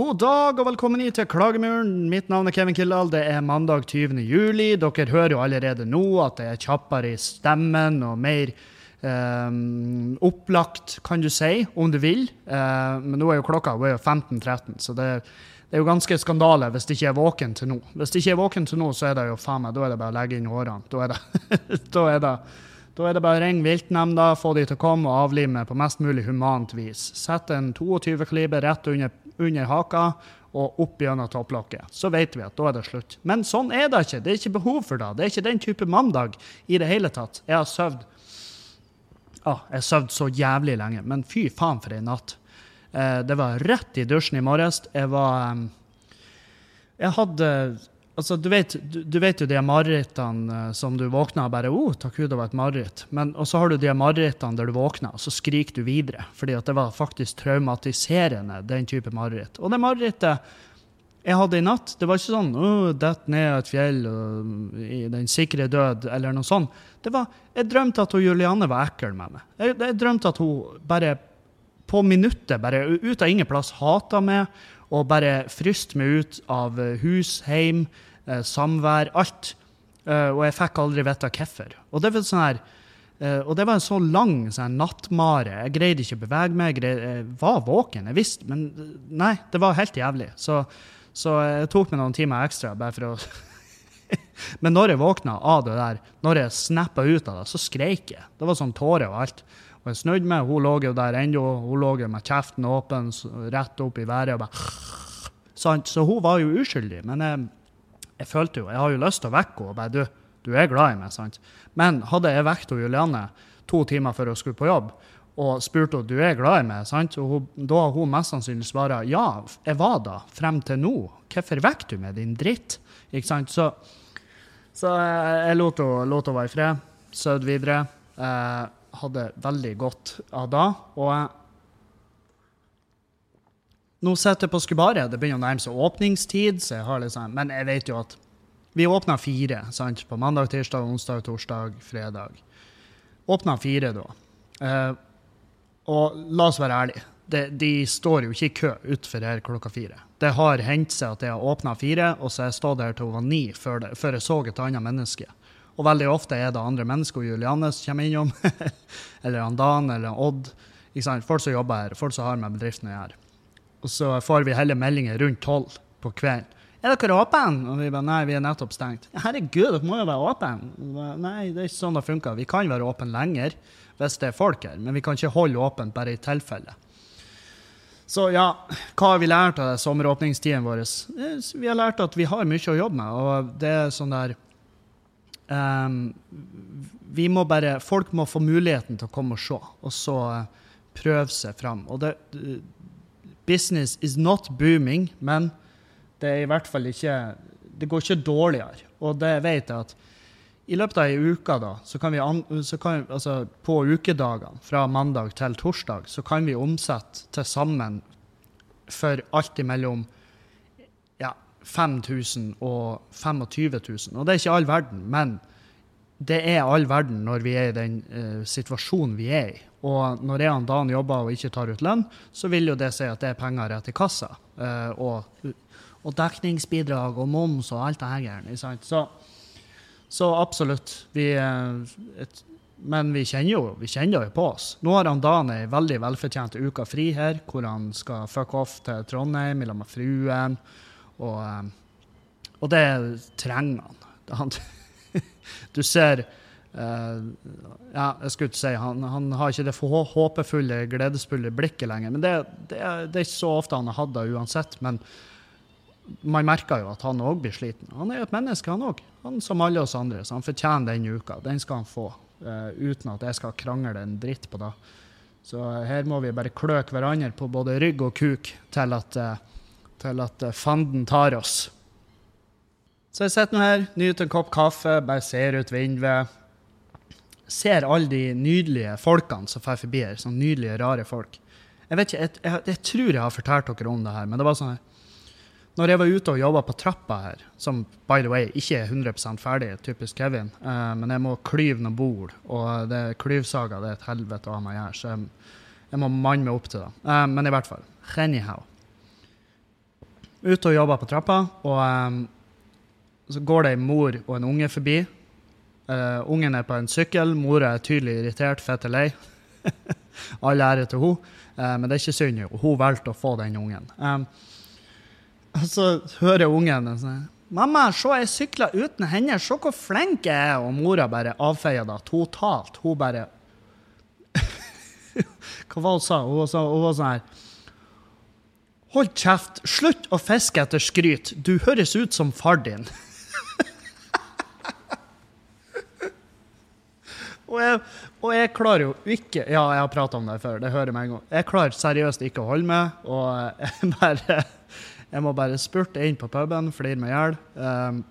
God dag og velkommen hit til Klagemuren. Mitt navn er Kevin Kildahl. Det er mandag 20. juli. Dere hører jo allerede nå at det er kjappere i stemmen og mer eh, opplagt, kan du si, om du vil. Eh, men nå er jo klokka er jo 15.13, så det, det, er jo ganske skandale hvis det ikke er våken til nå. Hvis det ikke er våken til nå, så er det jo faen meg, da er det bare å legge inn årene. Da er det, da er det da er det bare å ringe viltnemnda, få de til å komme og avlive på mest mulig humant vis. Sett en 22-kaliber rett under, under, haka og opp gjennom topplokket. Så vet vi at da er det slutt. Men sånn er det ikke. Det er ikke behov for det. Det er ikke den type mandag i det hele tatt. Jeg har søvd ah, Jeg har søvd så jævlig lenge, men fy faen for ei natt. Eh, det var rett i dusjen i morges. Jeg var um, Jeg hadde Altså, du vet, du, du vet jo de marerittene uh, som du våkner og bare oh, takk Gud, det var et mareritt'. Og så har du de marerittene der du våkner, og så skriker du videre. Fordi at det var faktisk traumatiserende, den type mareritt. Og det marerittet jeg hadde i natt, det var ikke sånn oh, dett ned et fjell og, i den sikre død', eller noe sånt. Det var, Jeg drømte at hun Julianne var ekkel med meg. Jeg, jeg drømte at hun bare på minuttet, bare ut av ingen plass, hata meg og bare fryste meg ut av hus, heim eh, samvær, alt. Uh, og jeg fikk aldri vite hvorfor. Og det var sånn her uh, og det var en så lang sånn nattmare. Jeg greide ikke å bevege meg. Jeg, greide, jeg var våken, jeg visste, men nei, det var helt jævlig. Så, så jeg tok meg noen timer ekstra bare for å Men når jeg våkna av det der, når jeg snappa ut av det, så skreik jeg. Det var sånn tårer og alt. Og jeg snudde meg, hun lå jo der ennå. Hun lå med kjeften åpen, rett opp i været. og bare... Så hun var jo uskyldig. Men jeg jeg følte jo, jeg har jo lyst til å vekke henne bare du, du er glad i meg. sant? Men hadde jeg vekket Julianne to timer før hun skulle på jobb, og spurte henne du er glad i meg, sant? og hun, da hun mest sannsynlig svart ja, jeg var da, frem til nå. Hvorfor vekker du meg, din dritt? Ikke sant? Så, så jeg lot henne være i fred, sov videre. Jeg hadde veldig godt av da. Og nå sitter jeg på Skubaret. Det begynner å nærme seg åpningstid, så jeg har liksom, men jeg vet jo at vi åpna fire sant? på mandag, tirsdag, onsdag, torsdag, fredag. Åpna fire da. Eh, og la oss være ærlige, de, de står jo ikke i kø utenfor her klokka fire. Det har hendt seg at jeg har åpna fire, og så har jeg stått der til hun var ni før, det, før jeg så et annet menneske. Og veldig ofte er det andre mennesker, Julianne som kommer innom, eller han Dan eller Odd. Folk som jobber her, folk som har med bedriften å gjøre. Og så får vi heller meldinger rundt tolv på kvelden. Er dere åpne? Og vi bare nei, vi er nettopp stengt. Herregud, dere må jo være åpne. Nei, det er ikke sånn det funker. Vi kan være åpne lenger hvis det er folk her, men vi kan ikke holde åpent bare i tilfelle. Så ja, hva har vi lært av sommeråpningstiden vår? Vi har lært at vi har mye å jobbe med, og det er sånn der um, Vi må bare Folk må få muligheten til å komme og se, og så prøve seg fram. Og det business is not booming, men det er i hvert fall ikke Det går ikke dårligere. Og det vet jeg at i løpet av ei uke, da, så kan vi, så kan, altså på ukedagene, fra mandag til torsdag, så kan vi omsette til sammen for alt imellom ja, 5000 og 25 000. Og det er ikke all verden, men det er all verden når vi er i den uh, situasjonen vi er i. Og når en dag Dan jobber og ikke tar ut lønn, så vil jo det si at det er penger rett i kassa. Uh, og, og, dekningsbidrag og moms og alt det her. Så, så absolutt. Vi, uh, et, men vi kjenner, jo, vi kjenner jo på oss. Nå har han Dan ei veldig velfortjent uke fri her, hvor han skal fuck off til Trondheim sammen med fruen. Og, og det trenger han du ser uh, ja, jeg skulle ikke si, han, han, har ikke det håpefulle, gledesfulle blikket lenger. men det, det, det, er, ikke så ofte han har hatt det uansett. Men man merker jo at han òg blir sliten. Han er jo et menneske, han òg. Han som alle oss andre. Så han fortjener den uka. Den skal han få. Uh, uten at jeg skal krangle en dritt på det. Så uh, her må vi bare kløke hverandre på både rygg og kuk til at, uh, til at fanden tar oss. Så jeg sitter nå her, nyter en kopp kaffe, bare ser ut vinduet. Ser alle de nydelige folkene som drar forbi her. Sånne nydelige, rare folk. Jeg vet ikke, jeg, jeg, jeg, tror jeg har fortalt dere om det her, men det var sånn Når jeg var ute og jobba på trappa her, som by the way ikke er 100% ferdig, typisk Kevin, uh, men jeg må klyve noen bord, og det klyvsaga det er et helvete ha meg her, så jeg, jeg, må manne meg opp til det. Uh, men i hvert fall. Anyhow. ute og jobber på trappa, og um, så går det ei mor og en unge forbi. Uh, ungen er på en sykkel, mora er tydelig irritert, fette lei. All ære til henne, uh, men det er ikke synd. Hun valgte å få den ungen. Um, så hører ungen sånn 'Mamma, se, jeg sykler uten hender. Se hvor flink jeg er.' Og mora bare avfeier det totalt. Hun bare Hva var hun sa? Hun, sa, hun var sånn her Hold kjeft. Slutt å fiske etter skryt. Du høres ut som far din. Og, jeg, og, jeg, klarer jo ikke Ja, jeg har prata om det før. Det hører meg en gang. Jeg klarer seriøst ikke å holde med, og jeg bare Jeg må bare spurte inn på puben, flire meg i hjel. Um,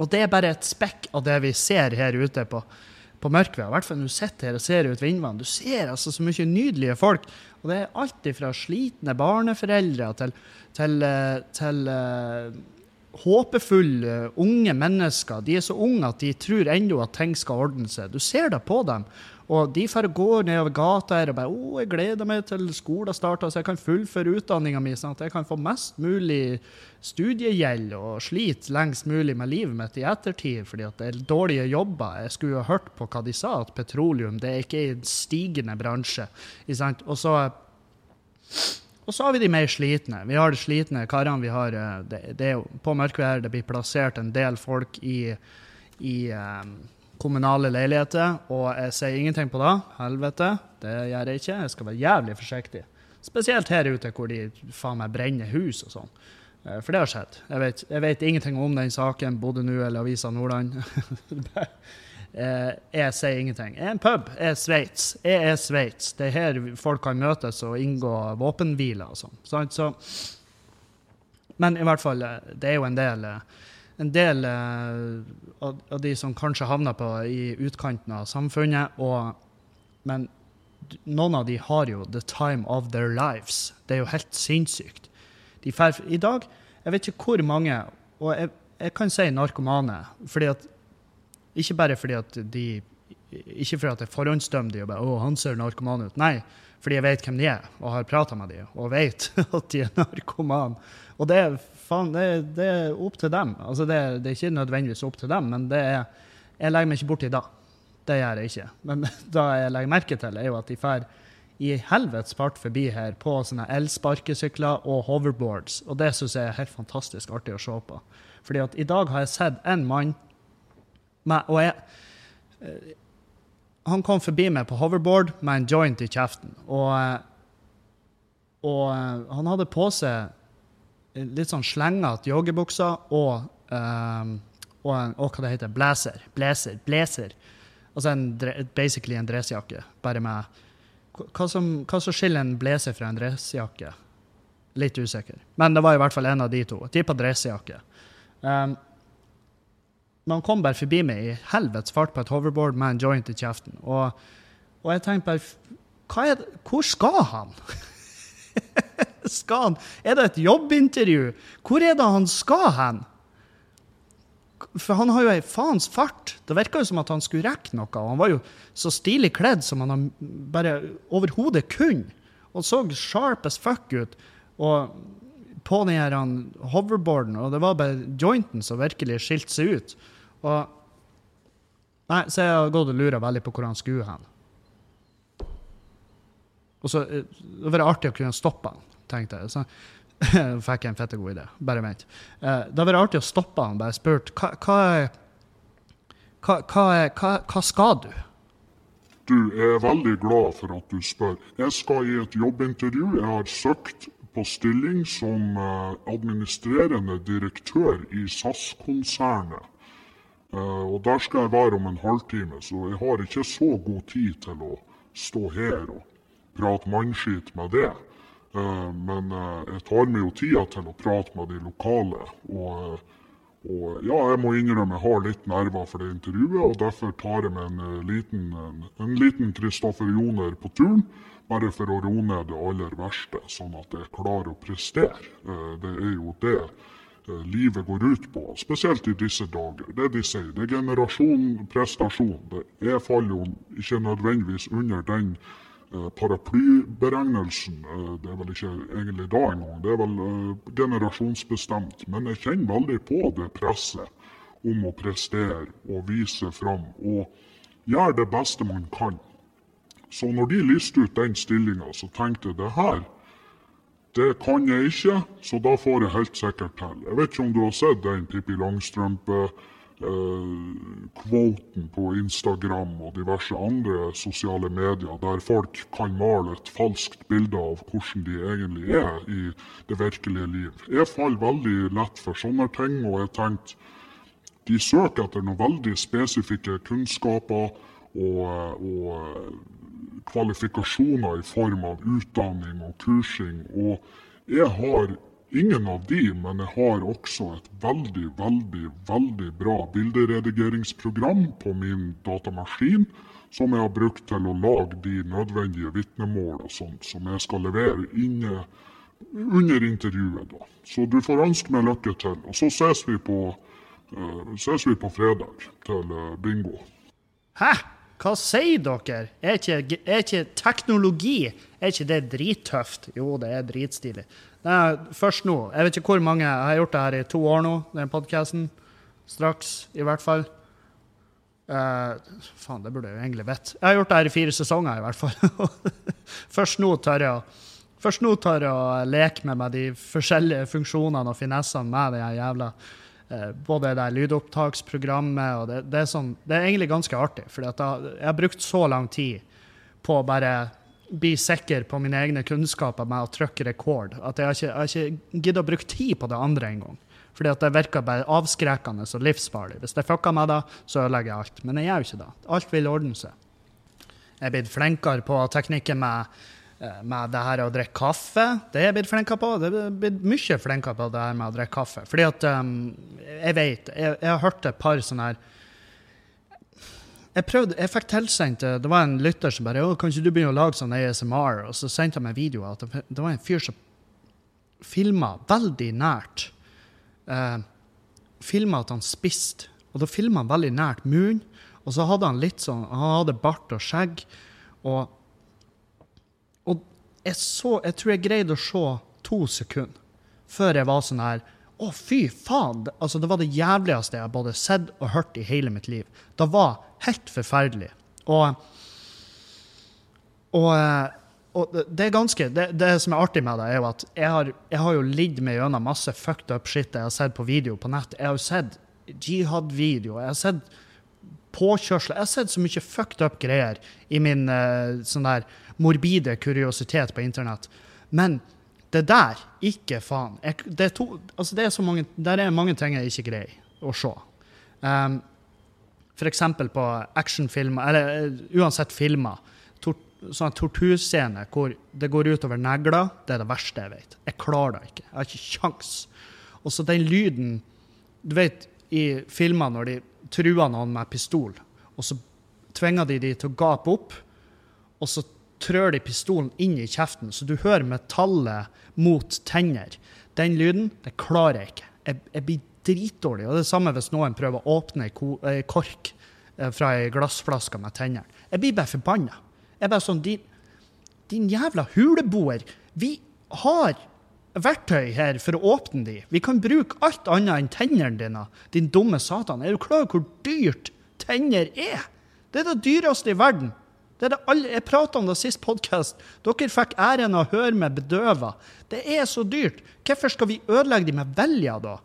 og det er bare et spekk av det vi ser her ute på, på Mørkved. I hvert fall når du sitter her og ser ut vindvann. Du ser altså så mye nydelige folk. Og det er alltid fra slitne barneforeldre til, til, til, til uh, håpefulle unge mennesker. De er så unge at de tror ennå at ting skal ordne seg. Du ser det på dem. Og de får gå nedover gata her og bare 'Å, jeg gleder meg til skolen starter, så jeg kan fullføre utdanninga mi', sånn at jeg kan få mest mulig studiegjeld og slite lengst mulig med livet mitt i ettertid, fordi at det er dårlige jobber. Jeg skulle jo hørt på hva de sa, at petroleum det er ikke en stigende bransje. Og så, og så har vi de mer slitne. Vi har de slitne karene. vi har, eh, det, det er På Mørkvær det blir plassert en del folk i, i um, kommunale leiligheter, og jeg sier ingenting på det. Helvete, det gjør jeg ikke. Jeg skal være jævlig forsiktig. Spesielt her ute hvor de faen meg brenner hus og sånn. Eh, for det har skjedd. Jeg vet, jeg vet ingenting om den saken, Bodø nå eller Avisa Nordland. Eh, jeg sier ingenting. Jeg er en pub. Jeg er Sveits. Jeg er Sveits. Det er her folk kan møtes og inngå våpenhviler og sånn. Så, men i hvert fall, eh, det er jo en del en del uh, av, de som kanskje havner på, i utkanten av samfunnet. Og, men noen av de har jo the time of their lives. Det er jo helt sinnssykt. I dag Jeg vet ikke hvor mange, og jeg, jeg kan si narkomane. fordi at, Ikke bare fordi at de ikke fordi at jeg forhåndsdømmer de og bare 'Å, han ser narkoman ut'. Nei, fordi jeg vet hvem de er, og har prata med de, og vet at de er narkomane. Og det er faen, det, det, er opp til dem. Altså det, det, er ikke nødvendigvis opp til dem, men det er, jeg legger meg ikke borti da. Det gjør jeg ikke. Men da jeg legger merke til, er jo at de drar i helvetes fart forbi her på sånne elsparkesykler og hoverboards. Og det syns jeg er helt fantastisk artig å se på. Fordi at i dag har jeg sett en mann med, Og jeg eh, Han kom forbi meg på hoverboard med en joint i kjeften. Og, eh, og eh, han hadde på seg litt sånn slengete joggebukser og, um, og, en, og, hva det heter, blazer. Blazer. Blazer. Altså en, basically en dressjakke, bare med hva som, hva som skiller en blazer fra en dressjakke? Litt usikker. Men det var i hvert fall en av de to. Tippa dressjakke. Um, men han kom bare forbi meg i helvetes fart på et hoverboard med en joint i kjeften. Og, og jeg tenkte bare det, Hvor skal han? skal han? Er det et jobbintervju? Hvor er det han skal hen? For han har jo ei faens fart. Det virka jo som at han skulle rekke noe. Og han var jo så stilig kledd som han bare overhodet kunne. Og så sharp as fuck ut. Og på den her hoverboarden, og det var bare jointen som virkelig skilte seg ut. Og Nei, så jeg har gått og lura veldig på hvor han skulle hen. Og så eh, Det var artig å kunne stoppe han tenkte jeg. Så fikk jeg en fette god idé. Bare vent. Uh, det vært artig å stoppe han bare spurt hva, hva, hva, hva, hva skal du? Du, jeg er veldig glad for at du spør. Jeg skal i et jobbintervju. Jeg har søkt på stilling som uh, administrerende direktør i SAS-konsernet. Uh, og der skal jeg være om en halvtime, så jeg har ikke så god tid til å stå her og prate mannskit med det. Eh, men eh, jeg tar meg jo tida til å prate med de lokale. Og, eh, og ja, jeg må innrømme jeg har litt nerver for det intervjuet, og derfor tar jeg med en liten, en liten Kristoffer Joner på turen. Bare for å roe ned det aller verste, sånn at jeg klarer å prestere. Det er jo det livet går ut på, spesielt i disse dager. Det de sier, det er generasjon prestasjon. Jeg faller jo ikke nødvendigvis under den eh, paraplyberegnelsen. Eh, det er vel ikke egentlig da engang, det er vel eh, generasjonsbestemt. Men jeg kjenner veldig på det presset om å prestere og vise fram og gjøre det beste man kan. Så når de lyste ut den stillinga, så tenkte jeg det her det kan jeg ikke, så da får jeg helt sikkert til. Jeg vet ikke om du har sett den Pippi Langstrømpe-kvoten på Instagram og diverse andre sosiale medier, der folk kan male et falskt bilde av hvordan de egentlig er i det virkelige liv. Jeg faller veldig lett for sånne ting, og jeg tenkte de søker etter noen veldig spesifikke kunnskaper og, og kvalifikasjoner i form av utdanning og kursing. Og jeg har ingen av de, men jeg har også et veldig, veldig, veldig bra bilderedigeringsprogram på min datamaskin som jeg har brukt til å lage de nødvendige vitnemål og sånt som jeg skal levere inne under intervjuet. da. Så du får ønske meg lykke til. Og så ses vi på, uh, ses vi på fredag til uh, bingo. Hæ? Hva sier dere? Er ikke, er ikke teknologi er ikke det drittøft? Jo, det er dritstilig. Er først nå. Jeg vet ikke hvor mange. Jeg har gjort det her i to år nå, den podkasten. Straks, i hvert fall. Uh, faen, det burde jeg jo egentlig vite. Jeg har gjort det her i fire sesonger, i hvert fall. først nå tør jeg å Først nå tør jeg å leke med meg de forskjellige funksjonene og finessene med det jævla både det lydopptaksprogrammet og det, det, er sånn, det, er egentlig ganske artig. For jeg har brukt så lang tid på å bare bli sikker på mine egne kunnskaper med å trykke rekord at jeg har ikke, jeg ikke giddet å bruke tid på det andre engang. Fordi at det virker bare avskrekkende og livsfarlig. Hvis jeg fucker meg da, så ødelegger jeg alt. Men jeg gjør jo ikke det. Alt vil ordne seg. Jeg er blitt flinkere på teknikken med Eh, med det her å drikke kaffe. Det er jeg blitt flinkere på. Det er blitt mye flinkere på det her med å drikke kaffe. Fordi at um, Jeg vet, jeg, jeg, har hørt et par sånne her jeg prøvde, jeg fikk tilsendt Det var en lytter som bare 'Å, kan ikke du begynne å lage sånn ASMR?' Og så sendte han meg video at det, det var en fyr som filma veldig nært. Uh, filma at han spiste, og da filma han veldig nært munnen. Og så hadde han litt sånn Han hadde bart og skjegg. Og jeg, så, jeg tror jeg greide å se to sekunder før jeg var sånn her Å, fy faen! Altså, det var det jævligste jeg både sett og hørt i hele mitt liv. Det var helt forferdelig. Og, og, og det er ganske det, det, som er artig med det, er jo at jeg har, jeg har jo lidd meg gjennom masse fucked up shit jeg har sett på video på nett. Jeg har jo sett jihad-video. Jeg har sett påkjørsler. Jeg har sett så mye fucked up greier i min uh, sånn der morbide kuriositet på internett. Men det der, ikke faen. Jeg, det, er to, altså det er så mange, der er mange ting jeg ikke greier å se. Um, F.eks. på actionfilmer, eller uh, uansett filmer. Tor, sånn torturscene hvor det går utover negler, det er det verste jeg vet. Jeg klarer det ikke. Jeg har ikke kjangs. Og så den lyden Du vet, i filmer når de truer noen med pistol, og så tvinger de de til å gape opp, og så trør de pistolen inn i kjeften, så du hører metallet mot tenner. Den lyden det klarer jeg ikke. Jeg, jeg blir dritdårlig. Og det er samme hvis noen prøver å åpne ei kork eh, fra ei glassflaske med tennene. Jeg blir bare forbanna. Jeg er bare sånn din, din jævla huleboer. Vi har verktøy her for å åpne de. Vi kan bruke alt annet enn tennene dine, din dumme satan. Er du klar over hvor dyrt tenner er? Det er det dyreste i verden. Det er det alle, jeg prata om det sist podkast. Dere fikk æren av å høre meg bedøva. Det er så dyrt. Hvorfor skal vi ødelegge de med vilje, da?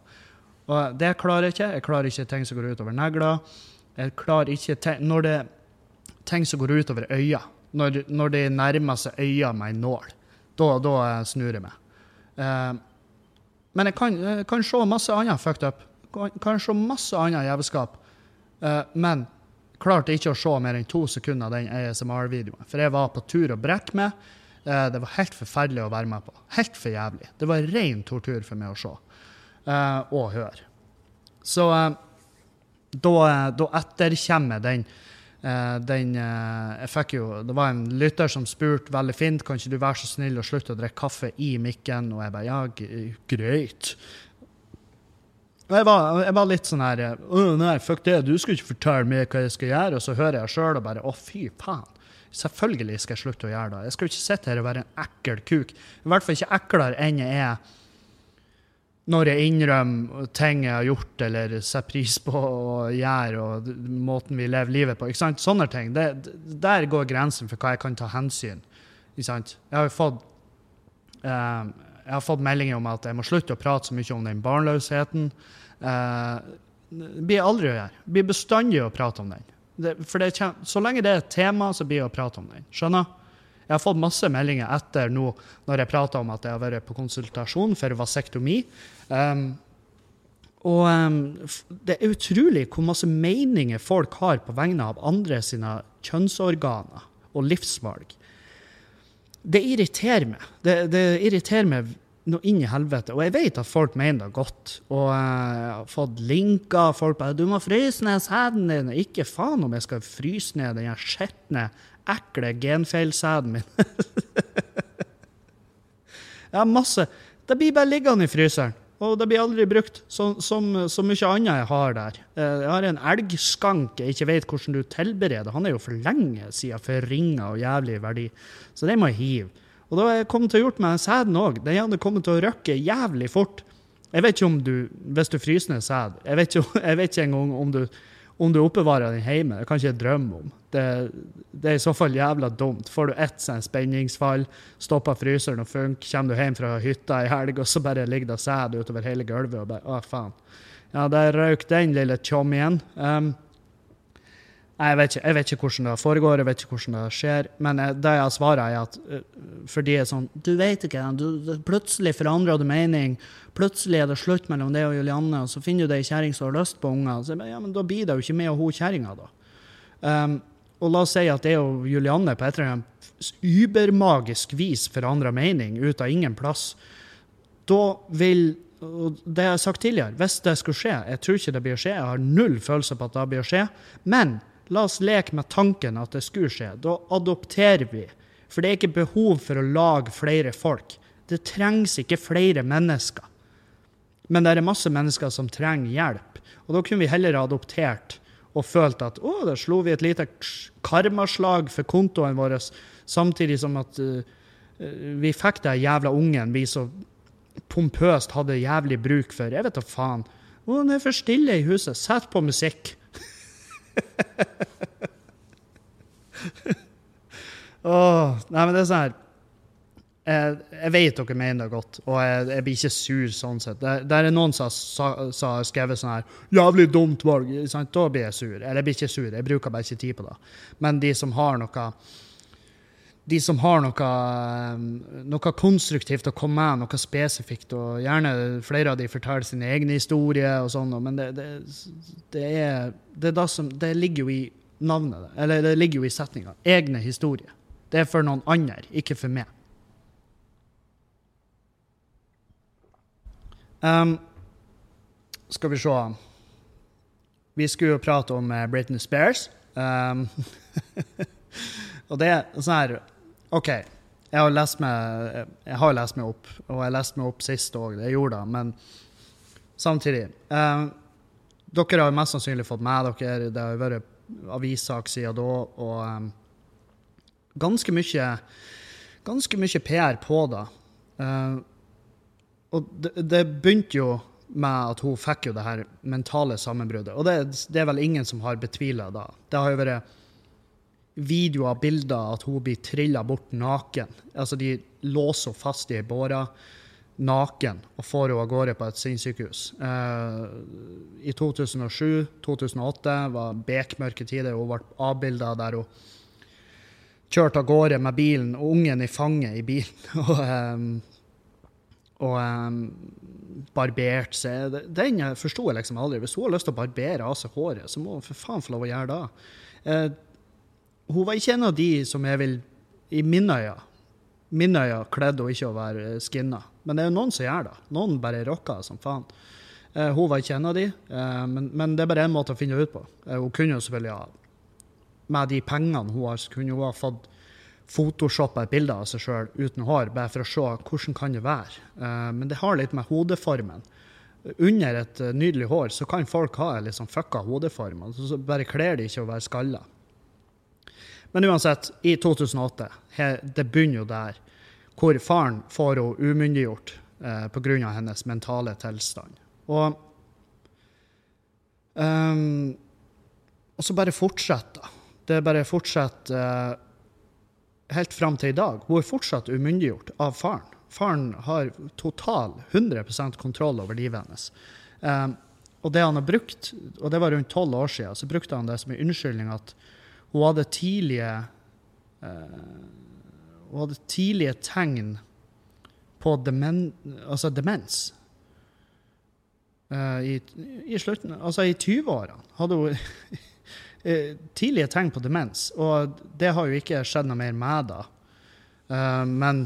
Og det klarer jeg ikke. Jeg klarer ikke ting som går utover negler. Jeg klarer ikke ting, når det ting som går utover øya. Når, når det nærmer seg øya med ei nål. Da, da snur jeg meg. Uh, men jeg kan, jeg kan, se masse annet fucked up. Kan se masse annet jævelskap. Uh, men klarte ikke å se mer enn to sekunder av den ASMR-videoen. For jeg var på tur å brekke meg. Eh, det var helt forferdelig å være med på. Helt for jævlig. Det var ren tortur for meg å se eh, og høre. Så eh, da, da etterkommer den den, jeg fikk jo, Det var en lytter som spurte veldig fint kan ikke du være så snill å slutte å drikke kaffe i mikken. Og jeg bare ja, greit. Og jeg jeg var, litt sånn her nei, fuck det, du skal ikke fortelle meg hva jeg skal gjøre. Og så hører jeg sjøl og bare Å, fy faen. Selvfølgelig skal jeg slutte å gjøre det. Jeg skal jo ikke sitte her og være en ekkel kuk. I hvert fall ikke eklere enn jeg er når jeg innrømmer ting jeg har gjort eller setter pris på å gjøre, og måten vi lever livet på. ikke sant? Sånne ting. Det, der går grensen for hva jeg kan ta hensyn. Ikke sant? Jeg har jo fått, eh, jeg har fått meldinger om at jeg må slutte å prate så mye om den barnløsheten. Eh, det blir aldri å gjøre. Det blir bestandig å prate om den. Det, for det, så lenge det er et tema, så blir det å prate om den. Skjønner? Jeg har fått masse meldinger etter nå når jeg prata om at jeg har vært på konsultasjon for vasektomi. Um, og um, det er utrolig hvor masse meninger folk har på vegne av andre sine kjønnsorganer og livsvalg. Det irriterer meg. Det, det irriterer meg noe inn i helvete. Og jeg vet at folk mener det godt. Og eh, jeg har fått linker. Folk bare 'Du må fryse ned sæden din.' Ikke faen om jeg skal fryse ned den skitne, ekle genfeilsæden min. jeg har masse Det blir bare liggende i fryseren. Og det blir aldri brukt, så, som så mye annet jeg har der. Eh, Jeg har en elgskank jeg ikke vet hvordan du tilbereder. Han er jo for lenge siden forringa og jævlig verdi, så den må jeg hive. Og da har jeg kommet til å gjort med sæden òg. Den hadde kommet til å røkke jævlig fort. Jeg vet ikke om du, hvis du fryser ned sæd Jeg vet ikke, jeg vet ikke engang om du, om du oppbevarer den hjemme. Det kan ikke jeg drømme om. Det, det er i så fall jævla dumt. Får du ett sånn spenningsfall, stopper fryseren og funker, kommer du hjem fra hytta i helg, og så bare ligger det sæd utover hele gulvet, og bare Å, faen. Ja, der røyk den lille tjommien. Um, Nei, jeg vet, ikke, jeg vet ikke hvordan det foregår, jeg vet ikke hvordan det skjer. Men eh, det jeg svarer, er at eh, for de er sånn Du vet ikke, du- plutselig forandrer du mening. Plutselig er det slutt mellom deg og Julianne, og så finner du deg ei kjerring som har lyst på unger. Så ja, men da blir det jo ikke med hun kjerringa, da. Um, og la oss si at det og Julianne på et eller annet übermagisk vis forandrer mening ut av ingen plass. Da vil og det jeg har sagt tidligere, hvis det skulle skje Jeg tror ikke det blir å skje, jeg har null følelse på at det blir å skje. Men la oss leke med tanken at det skulle skje. Da adopterer vi. For det er ikke behov for å lage flere folk. Det trengs ikke flere mennesker. Men det er masse mennesker som trenger hjelp. Og da kunne vi heller ha adoptert og følt at å, der slo vi et lite karmaslag for kontoen vår, samtidig som at uh, vi fikk den jævla ungen vi så pompøst hadde jævlig bruk for. Jeg vet da faen. Å, det er for stille i huset. Sett på musikk. Åh, nei, men det er sånn her jeg, jeg vet dere mener det godt, og jeg, jeg blir ikke sur sånn sett. Det, der er noen som har skrevet sånn her 'Jævlig dumt valg'. Sant? Da blir jeg sur. Eller jeg blir ikke sur, jeg bruker bare ikke tid på det. Men de som har noe de som har noe, eh, noe konstruktivt å komme med, noe spesifikt, og gjerne flere av de forteller sine egne historier og sånn, men det, det, det er det, er som, det ligger jo i navnet, eller det ligger jo i setninga. Egne historier. Det er for noen andre, ikke for meg. Um, skal vi se Vi skulle jo prate om eh, Britney Spears. Um, og det er sånn her OK, jeg har lest meg, jeg har lest meg opp, og jeg leste meg opp sist òg, jeg gjorde det, men samtidig um, Dere har jo mest sannsynlig fått med dere, det har jo vært avissak siden da, og um, ganske mye ganske mye PR på det. Uh, og det, det begynte jo med at hun fikk jo det her mentale sammenbruddet. Og det, det er vel ingen som har betvila da. Det har jo vært videoer bilder at hun blir trilla bort naken. Altså, de låser henne fast i ei båre naken og får henne av gårde på et sinnssykehus. Eh, I 2007-2008 var bekmørke tider. Hun ble avbilda der hun kjørte av gårde med bilen og ungen i fanget i bilen. og eh, og um, barbert seg. Den forsto jeg liksom aldri. Hvis hun har lyst til å barbere av seg håret, så må hun for faen få lov å gjøre det. Uh, hun var ikke en av de som jeg vil, i mine øyne, mine øyne kledde hun ikke å være skinna. Men det er jo noen som gjør det. Noen bare rocker som faen. Uh, hun var ikke en av de, uh, men, men det er bare én måte å finne ut på. Hun kunne jo selvfølgelig ha Med de pengene hun har, kunne hun ha fått photoshoppa et bilde av seg sjøl uten hår, bare for å se hvordan kan det være. Eh, men det har litt med hodeformen. Under et eh, nydelig hår så kan folk ha en litt sånn fucka hodeform. Altså, så bare kler de ikke å være skalla. Men uansett, i 2008, det begynner jo der, hvor faren får henne umyndiggjort eh, pga. hennes mentale tilstand. Og um, og så bare fortsetter. Det bare fortsetter eh, helt fram til i dag. Hun er fortsatt umyndiggjort av faren. Faren har total 100% kontroll over livet hennes. Um, og det han har brukt, og det var rundt tolv år siden, så brukte han det som en unnskyldning at hun hadde tidlige uh, Hun hadde tidlige tegn på demen, altså demens. Uh, i, i, slutten, altså i 20-årene hadde hun tidlige tegn på demens. Og det har jo ikke skjedd noe mer med da. Uh, men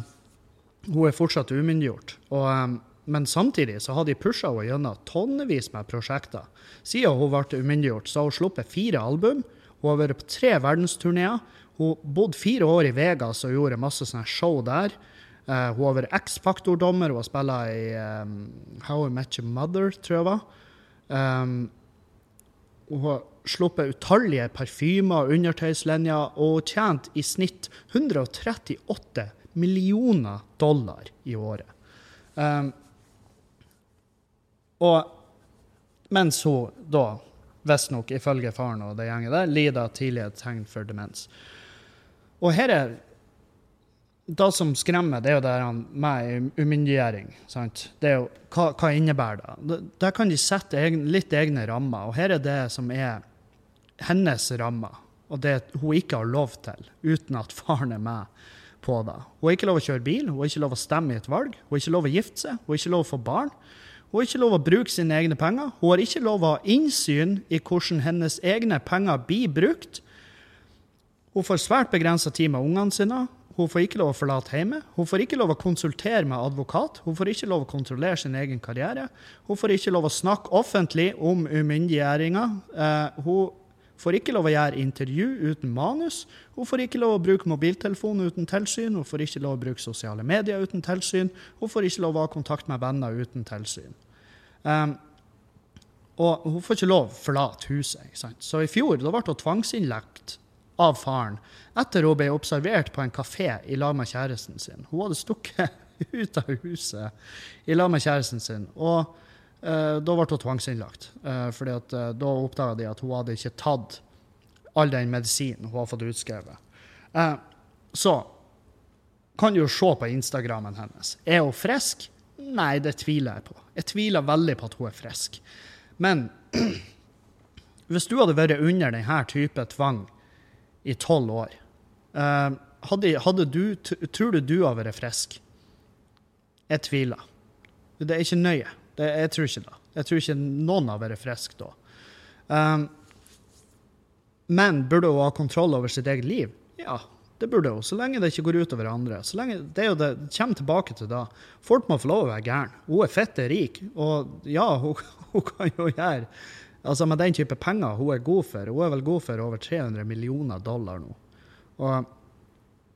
hun er fortsatt umyndiggjort. Og, um, men samtidig så har de pusha henne gjennom tonnevis med prosjekter. Siden hun ble umyndiggjort, så har hun sluppet fire album. Hun har vært på tre verdensturneer. Hun bodde fire år i Vegas og gjorde masse sånne show der. Uh, hun har vært X-Faktor-dommer. Hun har spilt i um, How I Met Your Mother, tror jeg var. Um, hun har sluppet utallige parfymer og undertøyslinjer og tjent i snitt 138 millioner dollar i året. Um, og mens hun da, visstnok ifølge faren og det gjengen der, lider av tidlige tegn for demens. Og her er det som skremmer, det er jo det med umyndiggjøring. Det er jo, hva, hva innebærer det? Der kan de sette egen, litt egne rammer. Og her er det som er hennes rammer, og det hun ikke har lov til, uten at faren er med på det. Hun har ikke lov å kjøre bil, hun har ikke lov å stemme i et valg, hun har ikke lov å gifte seg, hun har ikke lov å få barn. Hun har ikke lov å bruke sine egne penger. Hun har ikke lov å ha innsyn i hvordan hennes egne penger blir brukt. Hun får svært begrensa tid med ungene sine. Hun får ikke lov å forlate hjemmet. Hun får ikke lov å konsultere med advokat. Hun får ikke lov å kontrollere sin egen karriere. Hun får ikke lov å snakke offentlig om umyndiggjøringa. Uh, hun får ikke lov å gjøre intervju uten manus. Hun får ikke lov å bruke mobiltelefon uten tilsyn. Hun får ikke lov å bruke sosiale medier uten tilsyn. Hun får ikke lov å ha kontakt med venner uten tilsyn. Um, og hun får ikke lov å forlate huset. Så i fjor da ble hun tvangsinnlagt av faren etter hun ble observert på en kafé i lag med kjæresten sin. Hun hadde stukket ut av huset i lag med kjæresten sin. og da ble hun tvangsinnlagt. Uh, fordi at, uh, da oppdaga de at hun hadde ikke tatt all den medisinen hun har fått utskrevet. så kan du jo se på Instagrammen hennes. Er hun frisk? Nei, det tviler jeg på. Jeg tviler veldig på at hun er frisk. Men hvis du hadde vært under denne type tvang i tolv år, hadde, hadde du, tror du du hadde vært frisk? Jeg tviler. Det er ikke nøye. Det, jeg tror ikke det. Jeg tror ikke noen har vært frisk da. Um, men burde hun ha kontroll over sitt eget liv? Ja, det burde hun. Så lenge det ikke går ut over andre. Så lenge, det er jo det, kommer tilbake til da. Folk må få lov å være gæren. Hun er fitte rik. Og ja, hun, hun, kan jo gjøre Altså Med den type penger hun er god for Hun er vel god for over 300 millioner dollar nå. Og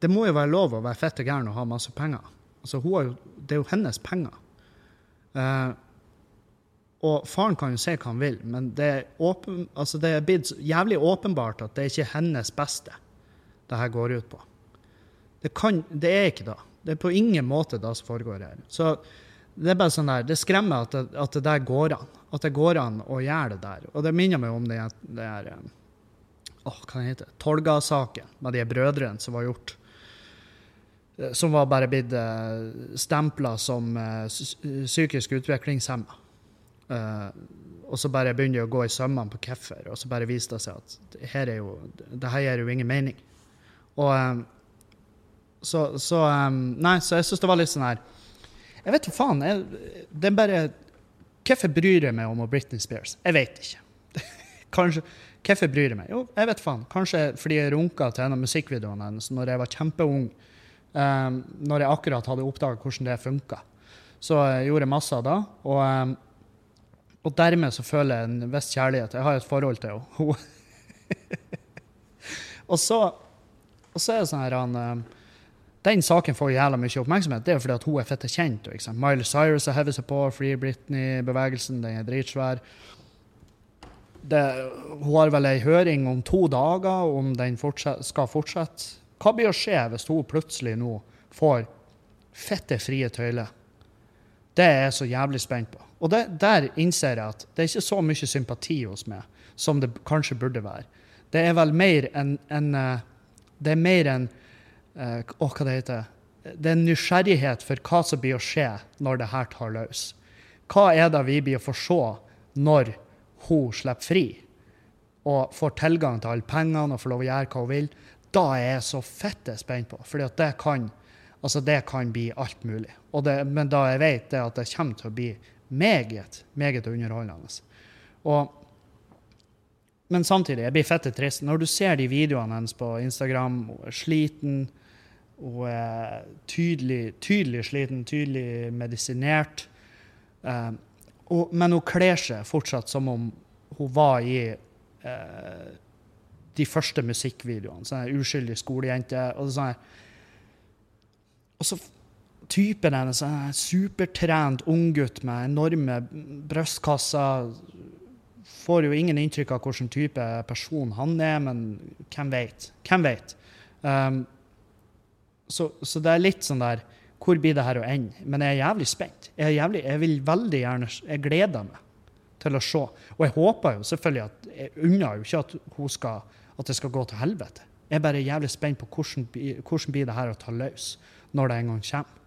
det må jo være lov å være fitte gæren og ha masse penger. Altså, jo, det er jo hennes penger. Uh, og faren kan jo si hva han vil, men det er, åpen, altså det er blitt jævlig åpenbart at det er ikke hennes beste det her går ut på. Det, kan, det er ikke det. Det er på ingen måte det som foregår her. Så det er bare sånn der, det skremmer at det, at det der går an. At det går an å gjøre det der. Og det minner meg om det, det er åh, hva det heter Tolga-saken med de brødrene som var gjort eh, Som var bare blitt eh, stempla som psykisk utviklingshemma. Uh, og så bare begynner jeg å gå i sømmene på hvorfor, og så bare viser det seg at her er jo, det her gir jo ingen mening. Og um, så, så um, Nei, så jeg syns det var litt sånn her Jeg vet jo faen. Jeg, det er bare Hvorfor bryr jeg meg om Britney Spears? Jeg vet ikke. Kanskje Hvorfor bryr jeg meg? Jo, jeg vet faen. Kanskje fordi jeg runka til en av musikkvideoene hennes når jeg var kjempeung. Um, når jeg akkurat hadde oppdaga hvordan det funka. Så jeg gjorde masse av det. Og og dermed så føler jeg en viss kjærlighet. Jeg har et forhold til henne. og, så, og så er det sånn her han, eh, Den saken får jævla mye oppmerksomhet. Det er jo fordi at hun er fette kjent. Ikke Miley Cyrus har hevet seg på, Free Britney-bevegelsen, den er dritsvær. det, hun har vel ei høring om to dager om den fortset, skal fortsette. Hva blir å skje hvis hun plutselig nå får fette frie tøyler? Det er jeg så jævlig spent på. Og det, der innser jeg at det er ikke så mye sympati hos meg som det kanskje burde være. Det er vel mer enn en eh, Det er mer enn uh, Å, hva det heter Det er en nysgjerrighet for hva som blir å skje når det her tar løs. Hva er det vi blir å få se når hun slipper fri og får tilgang til alle pengene og får lov å gjøre hva hun vil? Da er jeg så fette spent på, for det kan, altså det kan bli alt mulig. Det, men da jeg vet det at det kommer til å bli meget, meget underholdende. Og, men samtidig, jeg blir fette trist. Når du ser de videoene hennes på Instagram, hun er sliten, hun er tydelig, tydelig sliten, tydelig medisinert. Uh, og, men hun kler seg fortsatt som om hun var i uh, de første musikkvideoene. Sånn uskyldig skolejente. Og, sånn og så typen hennes, en supertrent unggutt med enorme brystkasser. Får jo ingen inntrykk av hvilken type person han er, men hvem vet? Hvem vet? Um, så, så, det er litt sånn der Hvor blir det her å ende? Men jeg er jævlig spent. Jeg, er jævlig, jeg vil veldig gjerne Jeg gleder meg til å se. Og jeg håper jo selvfølgelig at Jeg unner jo ikke at hun skal at det skal gå til helvete. Jeg er bare jævlig spent på hvordan, hvordan blir det her å ta løs når det en gang kommer.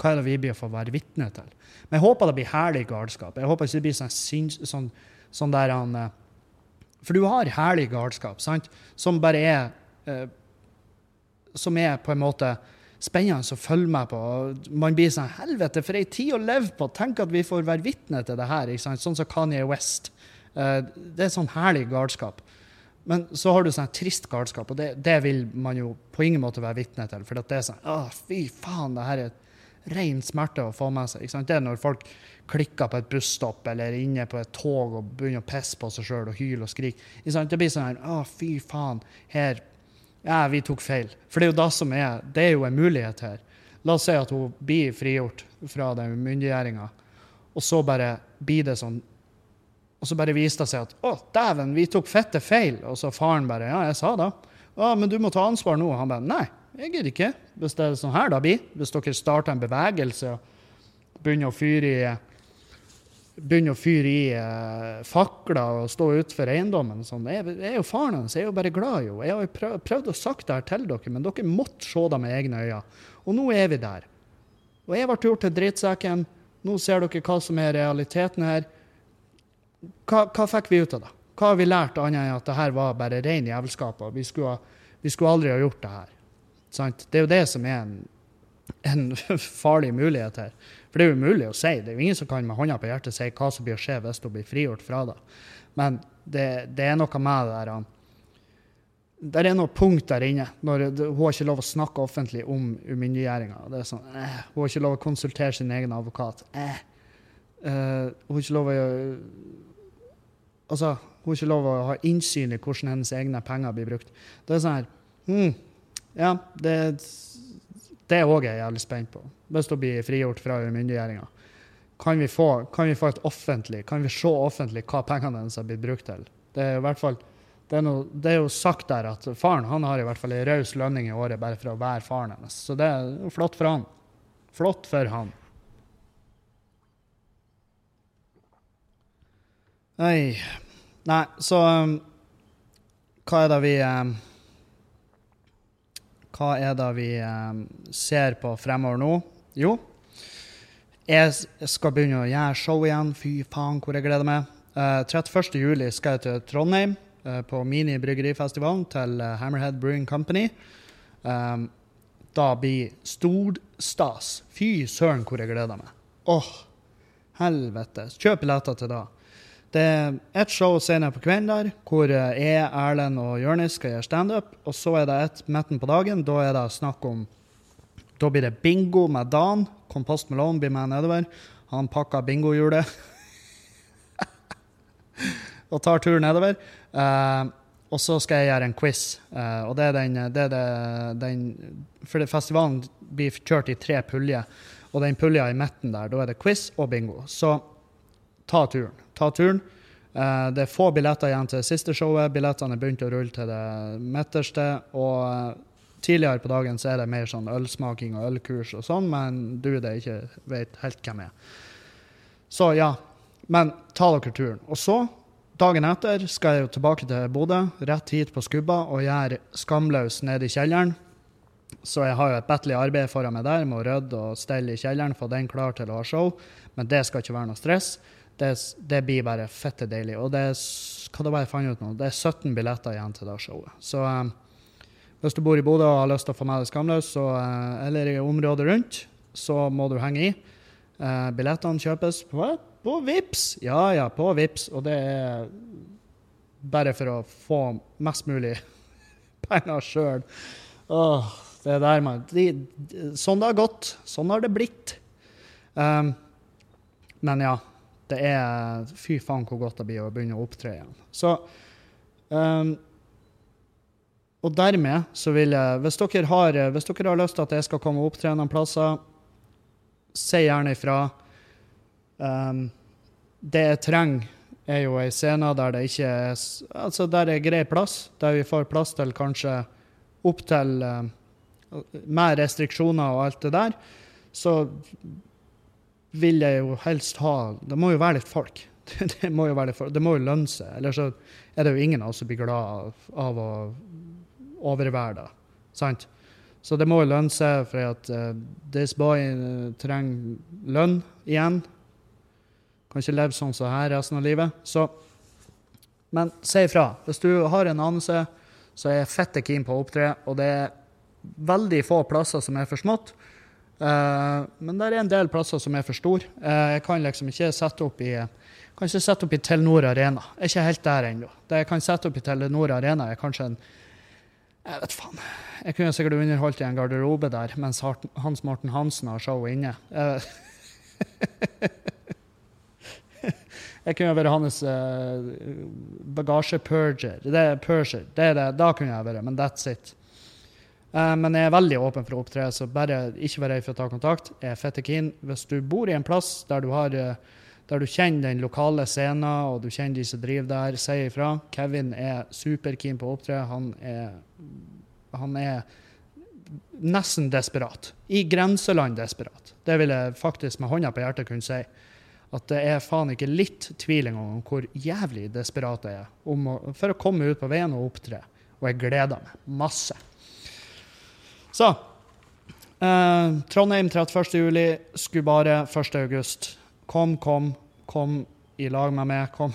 Hva er det vi blir å få være vitne til? Men jeg håper det blir herlig galskap. Jeg håper ikke det blir sånn, sånn, sånn der han eh, For du har herlig galskap, sant? Som bare er eh, Som er på en måte spennende å følge med på. Man blir sånn Helvete, for ei tid å leve på! Tenk at vi får være vitne til det her. ikke sant? Sånn som Kanye West. Eh, det er sånn herlig galskap. Men så har du sånn trist galskap, og det, det, vil man jo på ingen måte være vitne til. For det er sånn Å, fy faen, det her er ren smerte å få med seg. Det er når folk klikker på et busstopp eller inne på et tog og begynner å pisse på seg sjøl og hyle og skrike. Det blir sånn her Å, fy faen. Her Ja, vi tok feil. For det er jo det som er Det er jo en mulighet her. La oss si at hun blir frigjort fra den myndiggjøringa, og så bare blir det sånn og så bare viste det seg at å, dæven, vi tok fette feil. Og så faren bare ja, jeg sa det. Å, men du må ta ansvar nå. Han bare nei, jeg gidder ikke. Hvis det er sånn her det blir. Hvis dere starter en bevegelse og begynner å fyre i begynner å fyre i eh, fakler og stå utenfor eiendommen. Sånn. Jeg, jeg, er jo faren hans, jeg er jo bare glad i henne. Jeg har prøvd, prøvd å sagt det her til dere, men dere måtte se det med egne øyne. Og nå er vi der. Og jeg ble gjort til drittsekken. Nå ser dere hva som er realiteten her hva, hva, fikk vi ut av det? Hva har vi lært annet enn at det her var bare ren jævelskap? vi skulle, vi skulle, aldri ha gjort det her. Sant? Det er jo det som er en, en, farlig mulighet her. For det er jo umulig å si. Det er jo ingen som kan med hånda på hjertet si hva som blir å skje hvis hun blir frigjort fra det. Men det, det er noe med det der det er noe punkt der inne. når Hun har ikke lov å snakke offentlig om umyndiggjøringa. Sånn, eh, hun har ikke lov å konsultere sin egen advokat. Eh. Uh, hun har ikke lov å Altså, hun har ikke lov å ha innsyn i hvordan hennes egne penger blir brukt. Det er sånn her hmm, Ja, det, det òg jeg jævlig spent på. Hvis hun blir frigjort fra myndiggjøringa. Kan, vi få, kan vi få et offentlig, kan vi se offentlig hva pengene hennes har blitt brukt til? Det er i hvert fall det er, noe, det er, jo sagt der at faren han har i hvert fall ei raus lønning i året bare for å være faren hennes. Så det er flott for han. Flott for han. Nei, Nei, så um, Hva er det vi um, Hva er det vi um, ser på fremover nå? Jo, jeg skal begynne å gjøre show igjen. Fy faen, hvor jeg gleder meg. Uh, 31. juli skal jeg til Trondheim uh, på Mini bryggerifestivalen til Hammerhead Brewing Company. Da blir storstas. Fy søren, hvor jeg gleder meg. Åh, helvete. Kjøp billetter til da. Det er ett show senere på kvelden der, hvor eh, jeg, Erlend og Jonis skal gjøre standup. Og så er det et midten på dagen. Da er det snakk om Da blir det bingo med Dan. Kompost Malone blir med nedover. Han pakker bingohjulet og tar tur nedover. Uh, og så skal jeg gjøre en quiz. Uh, og det er den, det er det, den For festivalen blir kjørt i tre puljer. Og den pulja i midten der, da er det quiz og bingo. Så ta turen ta turen. Eh, det er få billetter igjen til det siste showet. Billettene er begynt å rulle til det midterste. Og eh, tidligere på dagen så er det mer sånn ølsmaking og ølkurs og sånn, men du det ikke vet helt hvem jeg er. Så ja. Men ta dere turen. Og så, dagen etter, skal jeg jo tilbake til Bodø, rett hit på Skubba, og gjøre Skamløs nede i kjelleren. Så jeg har jo et bettelig arbeid foran meg der med å rydde og stelle i kjelleren, få den klar til å ha show. Men det skal ikke være noe stress. Det, det blir bare fette deilig. Og det er, hva det var jeg fant ut nå, det er 17 billetter igjen til det showet. Så um, hvis du bor i Bodø og har lyst til å få med deg Skamløs, uh, eller i området rundt, så må du henge i. Uh, billettene kjøpes på, på Vips. Ja, ja, på Vips. Og det er bare for å få mest mulig penger sjøl. Det er der man de, Sånn det har gått. Sånn har det blitt. Um, men ja. Det er Fy faen hvor godt det blir å begynne å opptre igjen. Så um, Og dermed så vil jeg hvis dere, har, hvis dere har lyst til at jeg skal komme og opptre noen plasser, si gjerne ifra. Um, det jeg trenger, er jo ei scene der det ikke er Altså der er grei plass, der vi får plass til kanskje opp til uh, mer restriksjoner og alt det der. Så vil jeg jo helst ha Det må jo være litt folk. Det må jo, være litt folk. Det må jo lønne seg. Eller så er det jo ingen av oss som blir glad av, av å overvære det. Sant? Så det må jo lønne seg, for at uh, this boy uh, trenger lønn igjen. Kan ikke leve sånn som her resten av livet. Så, men si ifra. Hvis du har en anelse, så er jeg fette keen på å opptre, og det er veldig få plasser som er for smått. Uh, men det er en del plasser som er for store. Uh, jeg kan liksom ikke sette opp i kan ikke sette opp i Telenor Arena. Jeg er ikke helt der ennå. Det jeg kan sette opp i Telenor Arena, er kanskje en Jeg vet faen. Jeg kunne sikkert underholdt i en garderobe der mens Hans Morten Hansen har show inne. Uh, jeg kunne vært hans bagasjepurger. Det er purger. Det er det. Da kunne jeg vært, men that's it. Uh, men jeg er veldig åpen for å opptre, så bare ikke vær redd for å ta kontakt. Jeg er fette keen. Hvis du bor i en plass der du, har, uh, der du kjenner den lokale scenen, og du kjenner de som driver der, si ifra. Kevin er superkeen på å opptre. Han er, han er nesten desperat. I grenseland desperat. Det vil jeg faktisk med hånda på hjertet kunne si. At det er faen ikke litt tvil engang om hvor jævlig desperat jeg er å, for å komme ut på veien og opptre. Og jeg gleder meg masse. Så eh, Trondheim 31. juli, bare 1. august. Kom, kom, kom i lag med meg. Kom.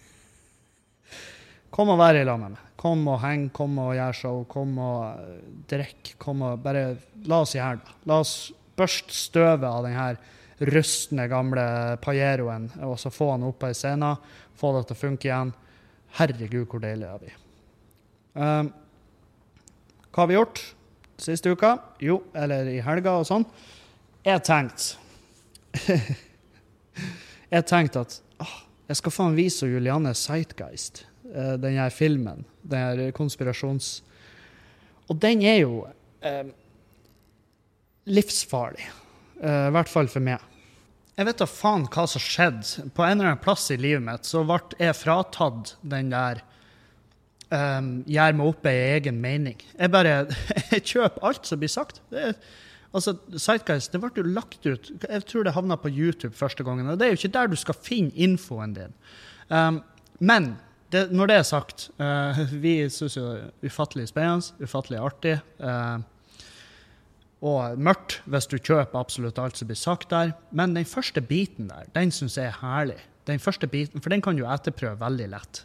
kom og vær i lag med meg. Kom og heng, kom og gjør show, kom og uh, drikk. Kom og bare La oss gjøre da. La oss børste støvet av den her rustne, gamle Pajeroen og så få han opp på ei scene. Få det til å funke igjen. Herregud, hvor deilig det blir. Um, hva har vi gjort? Siste uka? Jo, eller i helga og sånn. Jeg tenkte Jeg tenkte at åh, jeg skal faen vise Julianne Sightgeist, uh, den her filmen. Den her konspirasjons... Og den er jo eh, livsfarlig. Eh, I hvert fall for meg. Jeg vet da faen hva som skjedde. På en eller annen plass i livet mitt så ble jeg fratatt den der um, gjør meg opp ei egen mening. Jeg bare jeg kjøper alt som blir sagt. Det, altså, Sightguys, det ble jo lagt ut Jeg tror det havna på YouTube første gangen. og Det er jo ikke der du skal finne infoen din. Um, men det, når det er sagt, uh, vi syns jo ufattelig spennende, ufattelig artig. Uh, og mørkt hvis du kjøper absolutt alt som blir sagt der. Men den første biten der, den syns jeg er herlig. Den første biten, For den kan du etterprøve veldig lett.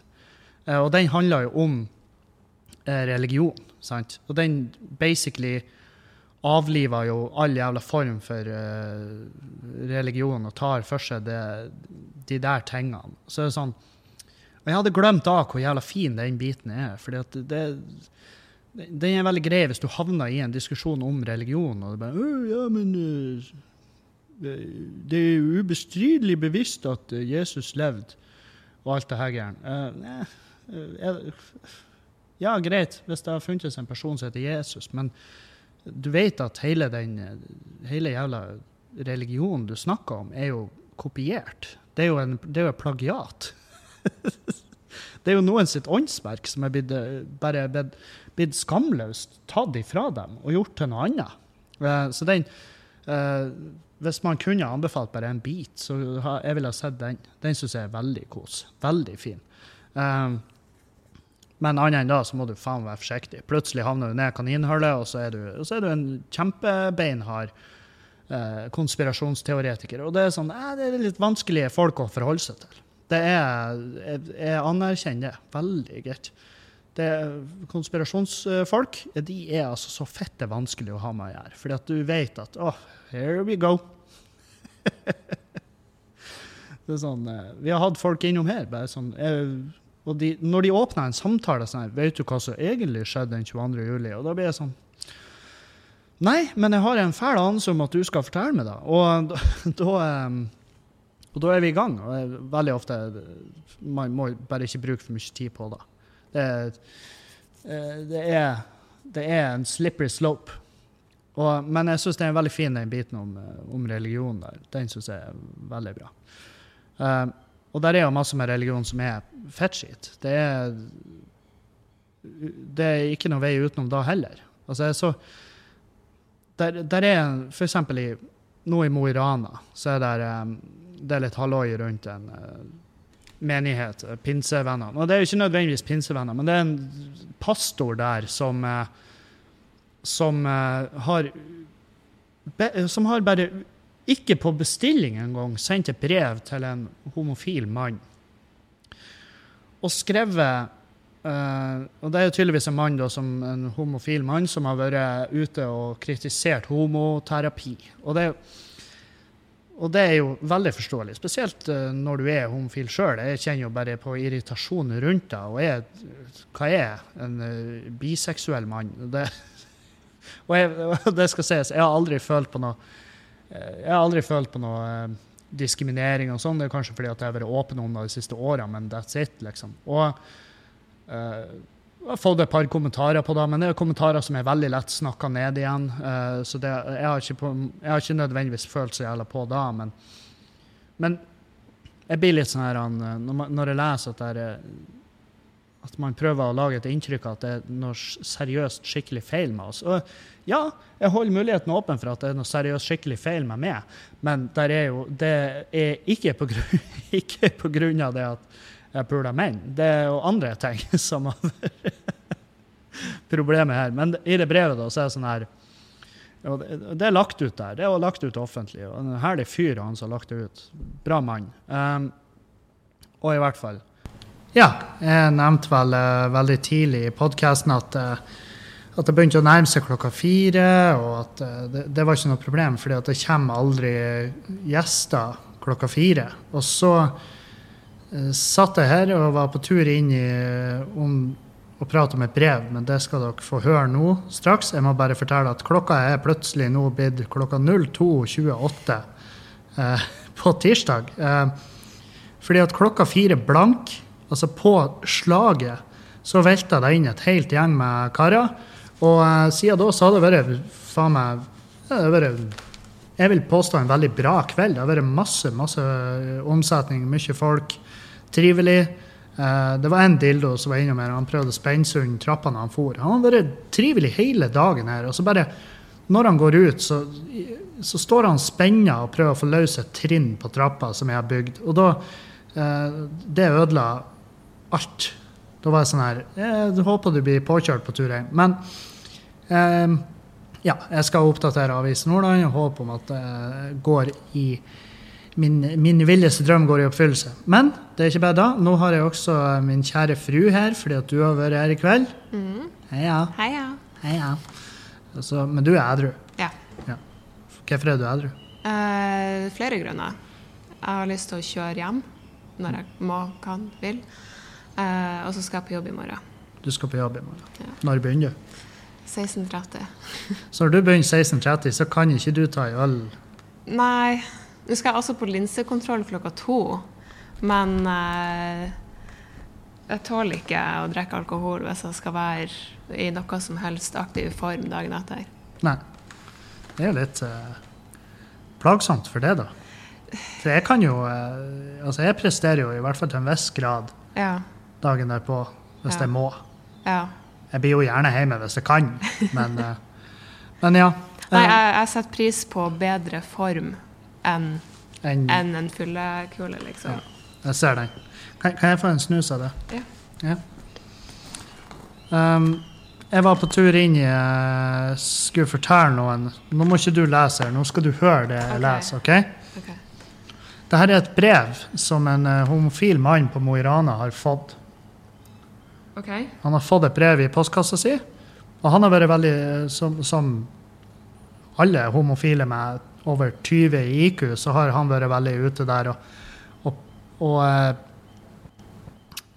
Eh, og den handler jo om eh, religion, sant? Og den basically avliver jo all jævla form for uh, religion og tar for seg det, de der tingene. Så det er sånn Og jeg hadde glemt da hvor jævla fin den biten er. fordi at det, den er veldig grei hvis du havner i en diskusjon om religion, og det bare ja, men uh, Det er ubestridelig bevisst at Jesus levde, og alt det her greiene. Uh, Eh, ja, greit, hvis det har funnes en person som heter Jesus, men du vet at hele den hele jævla religionen du snakker om, er jo kopiert. Det er jo en, det er jo plagiat. Det er jo noen sitt åndsverk som er blitt, eh, bare blitt, blitt skamløst tatt ifra dem og gjort til noe annet. Eh, Så den eh, Hvis man kunne anbefalt bare en bit, så jeg ville sett den. Den syns jeg er veldig kos. Veldig fin. Eh, Men annet enn da, så må du faen være forsiktig. Plutselig havner du ned kaninhullet, og så er du, så er du en kjempebeinhard eh, konspirasjonsteoretiker. Og det er sånn, eh, det er litt vanskelige folk å forholde seg til. Det er, jeg, jeg anerkjenner det. Veldig greit. Det, konspirasjonsfolk de er altså så fette vanskelig å ha med å gjøre. Fordi at du vet at oh, here we go. det er sånn, eh, vi har hatt folk innom her. bare sånn, eh, og de, Når de åpner en samtale sånn her, vet du hva som egentlig skjedde den 22. juli? Og da blir jeg sånn Nei, men jeg har en fæl anelse om at du skal fortelle meg det. Og da, da, eh, og da er vi i gang. Og veldig ofte Man må bare ikke bruke for mye tid på det. Det, eh, det, er, det er en slippery slope. Og, men jeg syns det er veldig fin den biten om, eh, om religion der. Den syns jeg er veldig bra. Eh, og der er jo masse med religion som er fettskitt. Det er Det er ikke noe vei utenom da heller. Altså, så der, der er for eksempel nå i Mo i Rana, så er der, det er litt halloi rundt en eh, menighet, eh, pinsevennene. Og det er jo ikke nødvendigvis pinsevenner, men det er en pastor der som, eh, som har som har bare ikke på bestilling engang sendt et brev til en homofil mann og skrevet Uh, Og det er jo tydeligvis en mann da, som en homofil mann som har vært ute og kritisert homoterapi. Og det, og det er jo veldig forståelig, spesielt uh, når du er homofil sjøl. Jeg kjenner jo bare på irritasjonen rundt det. Og jeg, hva er en uh, biseksuell mann? Det, og jeg, det skal sies, jeg har aldri følt på noe Jeg har aldri følt på noe eh, diskriminering og sånn. Det er kanskje fordi at jeg har vært åpen om det de siste årene, men that's it, liksom. Og eh, jeg har fått et par kommentarer på det, men det er kommentarer som er veldig lett snakka ned igjen. eh, så det, jeg, har ikke på, jeg har ikke nødvendigvis følt så jævla på det, men, men jeg blir litt sånn her når, jeg leser at det er at man prøver å lage et inntrykk av at det er noe seriøst skikkelig feil med oss. Og ja, jeg holder muligheten åpen for at det er noe seriøst skikkelig feil med meg, men er jo, det er ikke på, grunn, ikke på grunn av det at jeg puler menn. Det er jo andre ting som har problemet her. Men i det brevet da, så er det sånn her og det, er lagt ut der. Det er lagt ut offentlig. og En herlig fyr han som har lagt det ut. Bra mann. Um, og i hvert fall Ja, jeg nevnte vel eh, veldig tidlig i podkasten at, eh, at det begynte å nærme seg klokka fire, og at eh, det, det var ikke noe problem, fordi det kommer aldri gjester klokka fire. Og så satt jeg her og var på tur inn i om å prate om et brev, men det skal dere få høre nå straks. Jeg må bare fortelle at klokka er plutselig nå blitt klokka 02.28 eh, på tirsdag. Eh, fordi at klokka fire blank, altså på slaget, så velta det inn et helt gjeng med karer. Og eh, siden da så har det vært faen meg det har vært, Jeg vil påstå en veldig bra kveld. Det har vært masse, masse omsetning, mye folk. Trivelig. Eh, det var en dildo som var innom her, han prøvde å spenne seg under trappene han for. Han har vært trivelig hele dagen her. Og så bare, når han går ut, så, så står han spenna og prøver å få løs et trinn på trappa som jeg har bygd. Og da eh, Det ødela alt. Da var jeg sånn her Jeg håper du blir påkjørt på tur hjem. Men eh, ja, jeg skal oppdatere Avisen Nordland og håpe om at det går i min, min villeste drøm går i oppfyllelse. Men det er ikke bare da. Nå har jeg også min kjære fru her, fordi at du har vært her i kveld. Mm. Heia. Heia. Heia. Altså, men du er edru. Ja. Hvorfor er du edru? Eh, flere grunner. Jeg har lyst til å kjøre hjem når jeg må, kan, vil. Eh, og så skal jeg på jobb i morgen. Du skal på jobb i morgen. Ja. Når begynner du? 16.30. Så når du begynner 16.30, så kan ikke du ta en øl. Nei, nå skal jeg også på linsekontroll klokka to. Men eh, jeg tåler ikke å drikke alkohol hvis jeg skal være i noe som helst aktiv form dagen etter. Nei. Det er jo litt eh, plagsomt for det, da. For jeg kan jo eh, Altså, jeg presterer jo i hvert fall til en viss grad Ja. Dagen derpå, hvis jeg må. ja. Jeg blir jo gjerne hjemme hvis jeg kan, men, eh, men ja. Nei, eh, jeg, jeg setter pris på bedre form enn en, en, en fyllekule, liksom. Ja. Jeg ser den. Kan, kan jeg få en snus av det? Ja. Ja. Um, jeg var på tur inn i eh, Skulle fortelle noen Nå må ikke du lese nå skal du høre det jeg okay. leser. ok? okay. Dette er et brev som en homofil mann på Mo i Rana har fått. OK. Han har fått et brev i postkassa si, og han har vært veldig eh, Som, som alle homofile med over 20 i IQ, så har han vært veldig ute der og, og, og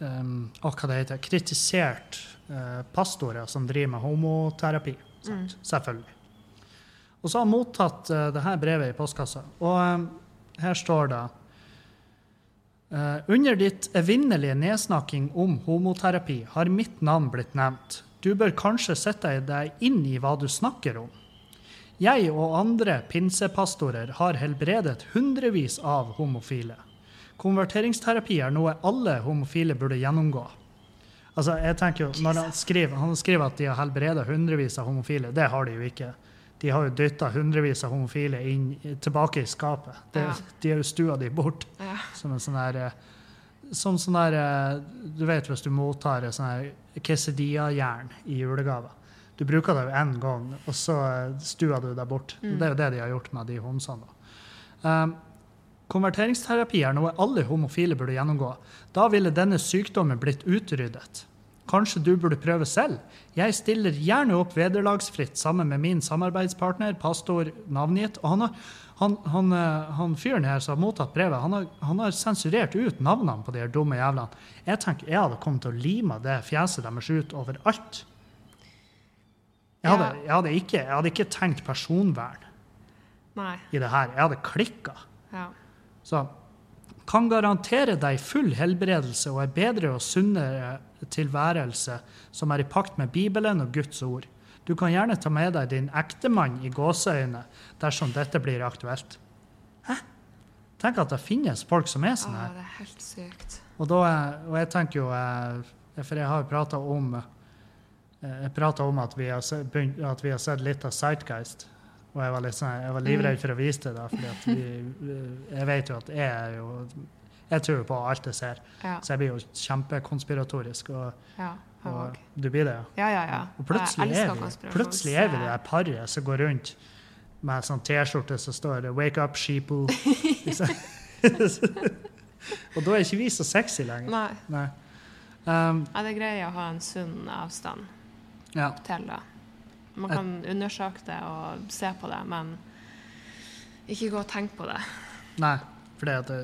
um, hva det heter, kritisert eh, pastorer som driver med homoterapi. Mm. Selvfølgelig. Og så har han mottatt uh, det her brevet i postkassa, og eh, her står det under ditt evinnelige nedsnakking om homoterapi har mitt navn blitt nevnt. Du bør kanskje sette deg inn i hva du snakker om. Jeg og andre pinsepastorer har helbredet hundrevis av homofile. Konverteringsterapi er noe alle homofile burde gjennomgå. Altså, jeg tenker jo, når Han skriver, han skriver at de har helbredet hundrevis av homofile. Det har de jo ikke. De har jo dytta hundrevis av homofile inn, tilbake i skapet. Det, Ja. De har jo stua de bort. Ja. Som en sånn der eh, Som sånn der eh, Du vet hvis du mottar et sånn her quesadilla-jern i julegave. Du bruker det jo én gang, og så eh, stuer du deg bort. Det er jo det de har gjort med de homsene. Um, konverteringsterapi er noe alle homofile burde gjennomgå. Da ville denne sykdommen blitt utryddet. Kanskje du burde prøve selv? Jeg stiller gjerne opp vederlagsfritt sammen med min samarbeidspartner, pastor navngitt. Og han, har, han, han, eh, han fyren her som har mottatt brevet, han har, han har sensurert ut navnene på de her dumme jævlene. Jeg tenker jeg hadde kommet til å lime det fjeset deres ut overalt. Jeg hadde, jeg, hadde ikke, jeg hadde ikke tenkt personvern Nei. i det her. Jeg hadde klikka. Ja. Så kan garantere deg full helbredelse og en bedre og sunnere tilværelse som er i pakt med Bibelen og Guds ord. Du kan gjerne ta med deg din ektemann i gåseøyne dersom dette blir aktuelt. Hæ? Tenk at det finnes folk som er sånn her. Ja, det er helt sykt. Og, da, og jeg tenker jo eh, For jeg har prata om eh, Jeg om at vi, har at vi har sett litt av Sightgeist. Og jeg var, litt sånn, jeg var livredd for å vise det, da, fordi vi, jeg vet jo at jeg er jo Jeg tror jo på alt jeg ser, Ja. så jeg blir jo kjempekonspiratorisk. Og, ja. Og du blir det, ja. Ja, ja, ja. Og plutselig er, vi, plutselig er vi det der paret som går rundt med sånn T-skjorte som står det 'Wake up, sheeple'. Liksom. og da er ikke vi så sexy lenger. Nei. Nei. Um, Ja, det er greit å ha en sunn avstand ja. til det. Man kan undersøke det og se på det, men ikke gå og tenke på det. Nei, for jeg,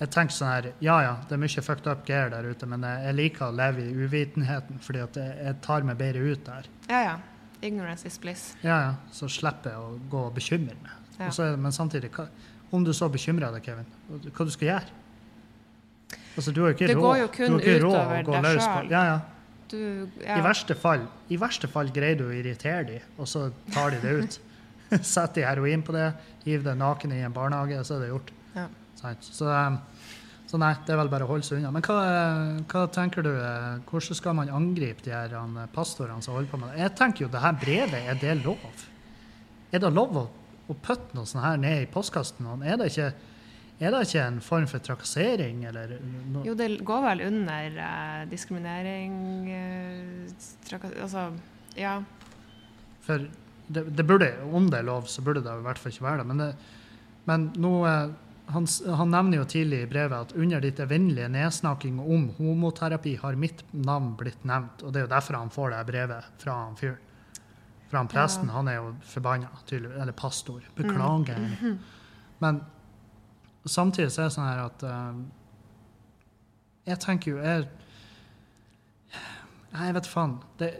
jeg tenker sånn her Ja ja, det er mye fucked up gear der ute, men jeg, jeg liker å leve i uvitenheten, fordi at jeg, jeg tar meg bedre ut der. Ja, ja. Ignorance is bliss. Ja ja, så slipper jeg å gå og bekymre meg. Ja. Så men samtidig, hva, om du så bekymrer deg, Kevin, hva du skal gjøre? Altså, du har ikke Det går jo kun råd utover deg sjøl. Ja, ja. Du, I, verste fall, I verste fall greier du å irritere dem, og så tar de det ut. Sett de heroin på det, hiv det naken i en barnehage, så er det gjort. Ja. Så, um, så nei, det er vel bare å holde seg unna. Men hva, hva tenker du, eh, hvordan skal man angripe de her eh, pastorene som holder på med det? Jeg tenker jo det her brevet, er det lov? Er det lov å, å putte noe sånt her ned i postkassen? Er det ikke, er det ikke en form for trakassering, eller no Jo, det går vel under eh, diskriminering eh, Altså, ja. For det, det burde, om det er lov, så burde det i hvert fall ikke være det. Men, det, men nå, eh, han, han nevner jo tidlig i brevet at under ditt evinnelige nedsnakking om homoterapi har mitt navn blitt nevnt. Og det er jo derfor han får det brevet fra han fyren. For han presten, han er jo forbanna. Eller pastor. Beklager. Men samtidig så er det sånn her at uh, Jeg tenker jo jeg, jeg vet faen. Det,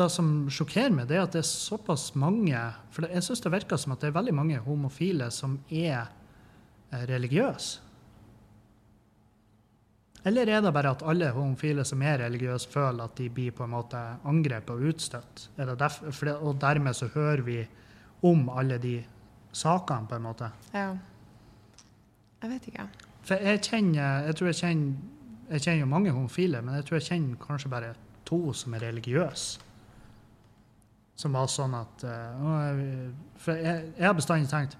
det som sjokkerer meg, det er at det er såpass mange For jeg syns det virker som at det er veldig mange homofile som er eh, religiøse. Eller er det bare at alle homofile som er religiøse, føler at de blir på en måte angrepet og utstøtt? Og dermed så hører vi om alle de sakene, på en måte. ja. Jeg vet ikke. For jeg kjenner Jeg tror jeg kjenner Jeg kjenner jo mange homofile, men jeg tror jeg kjenner kanskje bare to som er religiøse. Som var sånn at eh, For jeg, jeg har bestandig tenkt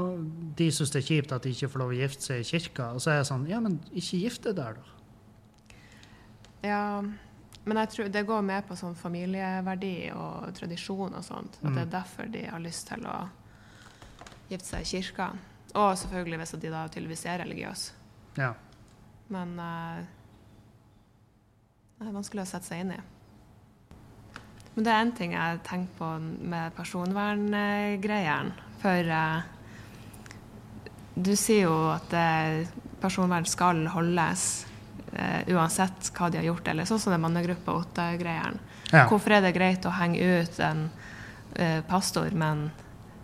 og De syns det er kjipt at de ikke får lov å gifte seg i kirka. Og så er jeg sånn Ja, men ikke gift deg der, da. Ja, men jeg tror det går med på sånn familieverdi og tradisjon og sånt. At det er derfor de har lyst til å gifte seg i kirka. Og selvfølgelig hvis de da tydeligvis er religiøse. Ja. Men uh, det er vanskelig å sette seg inn i. Men det er én ting jeg tenker på med personverngreiene. For uh, du sier jo at uh, personvern skal holdes uansett hva de har gjort, eller sånn som det mannegruppa åtte-greiene. ja. Hvorfor er det greit å henge ut en pastor, men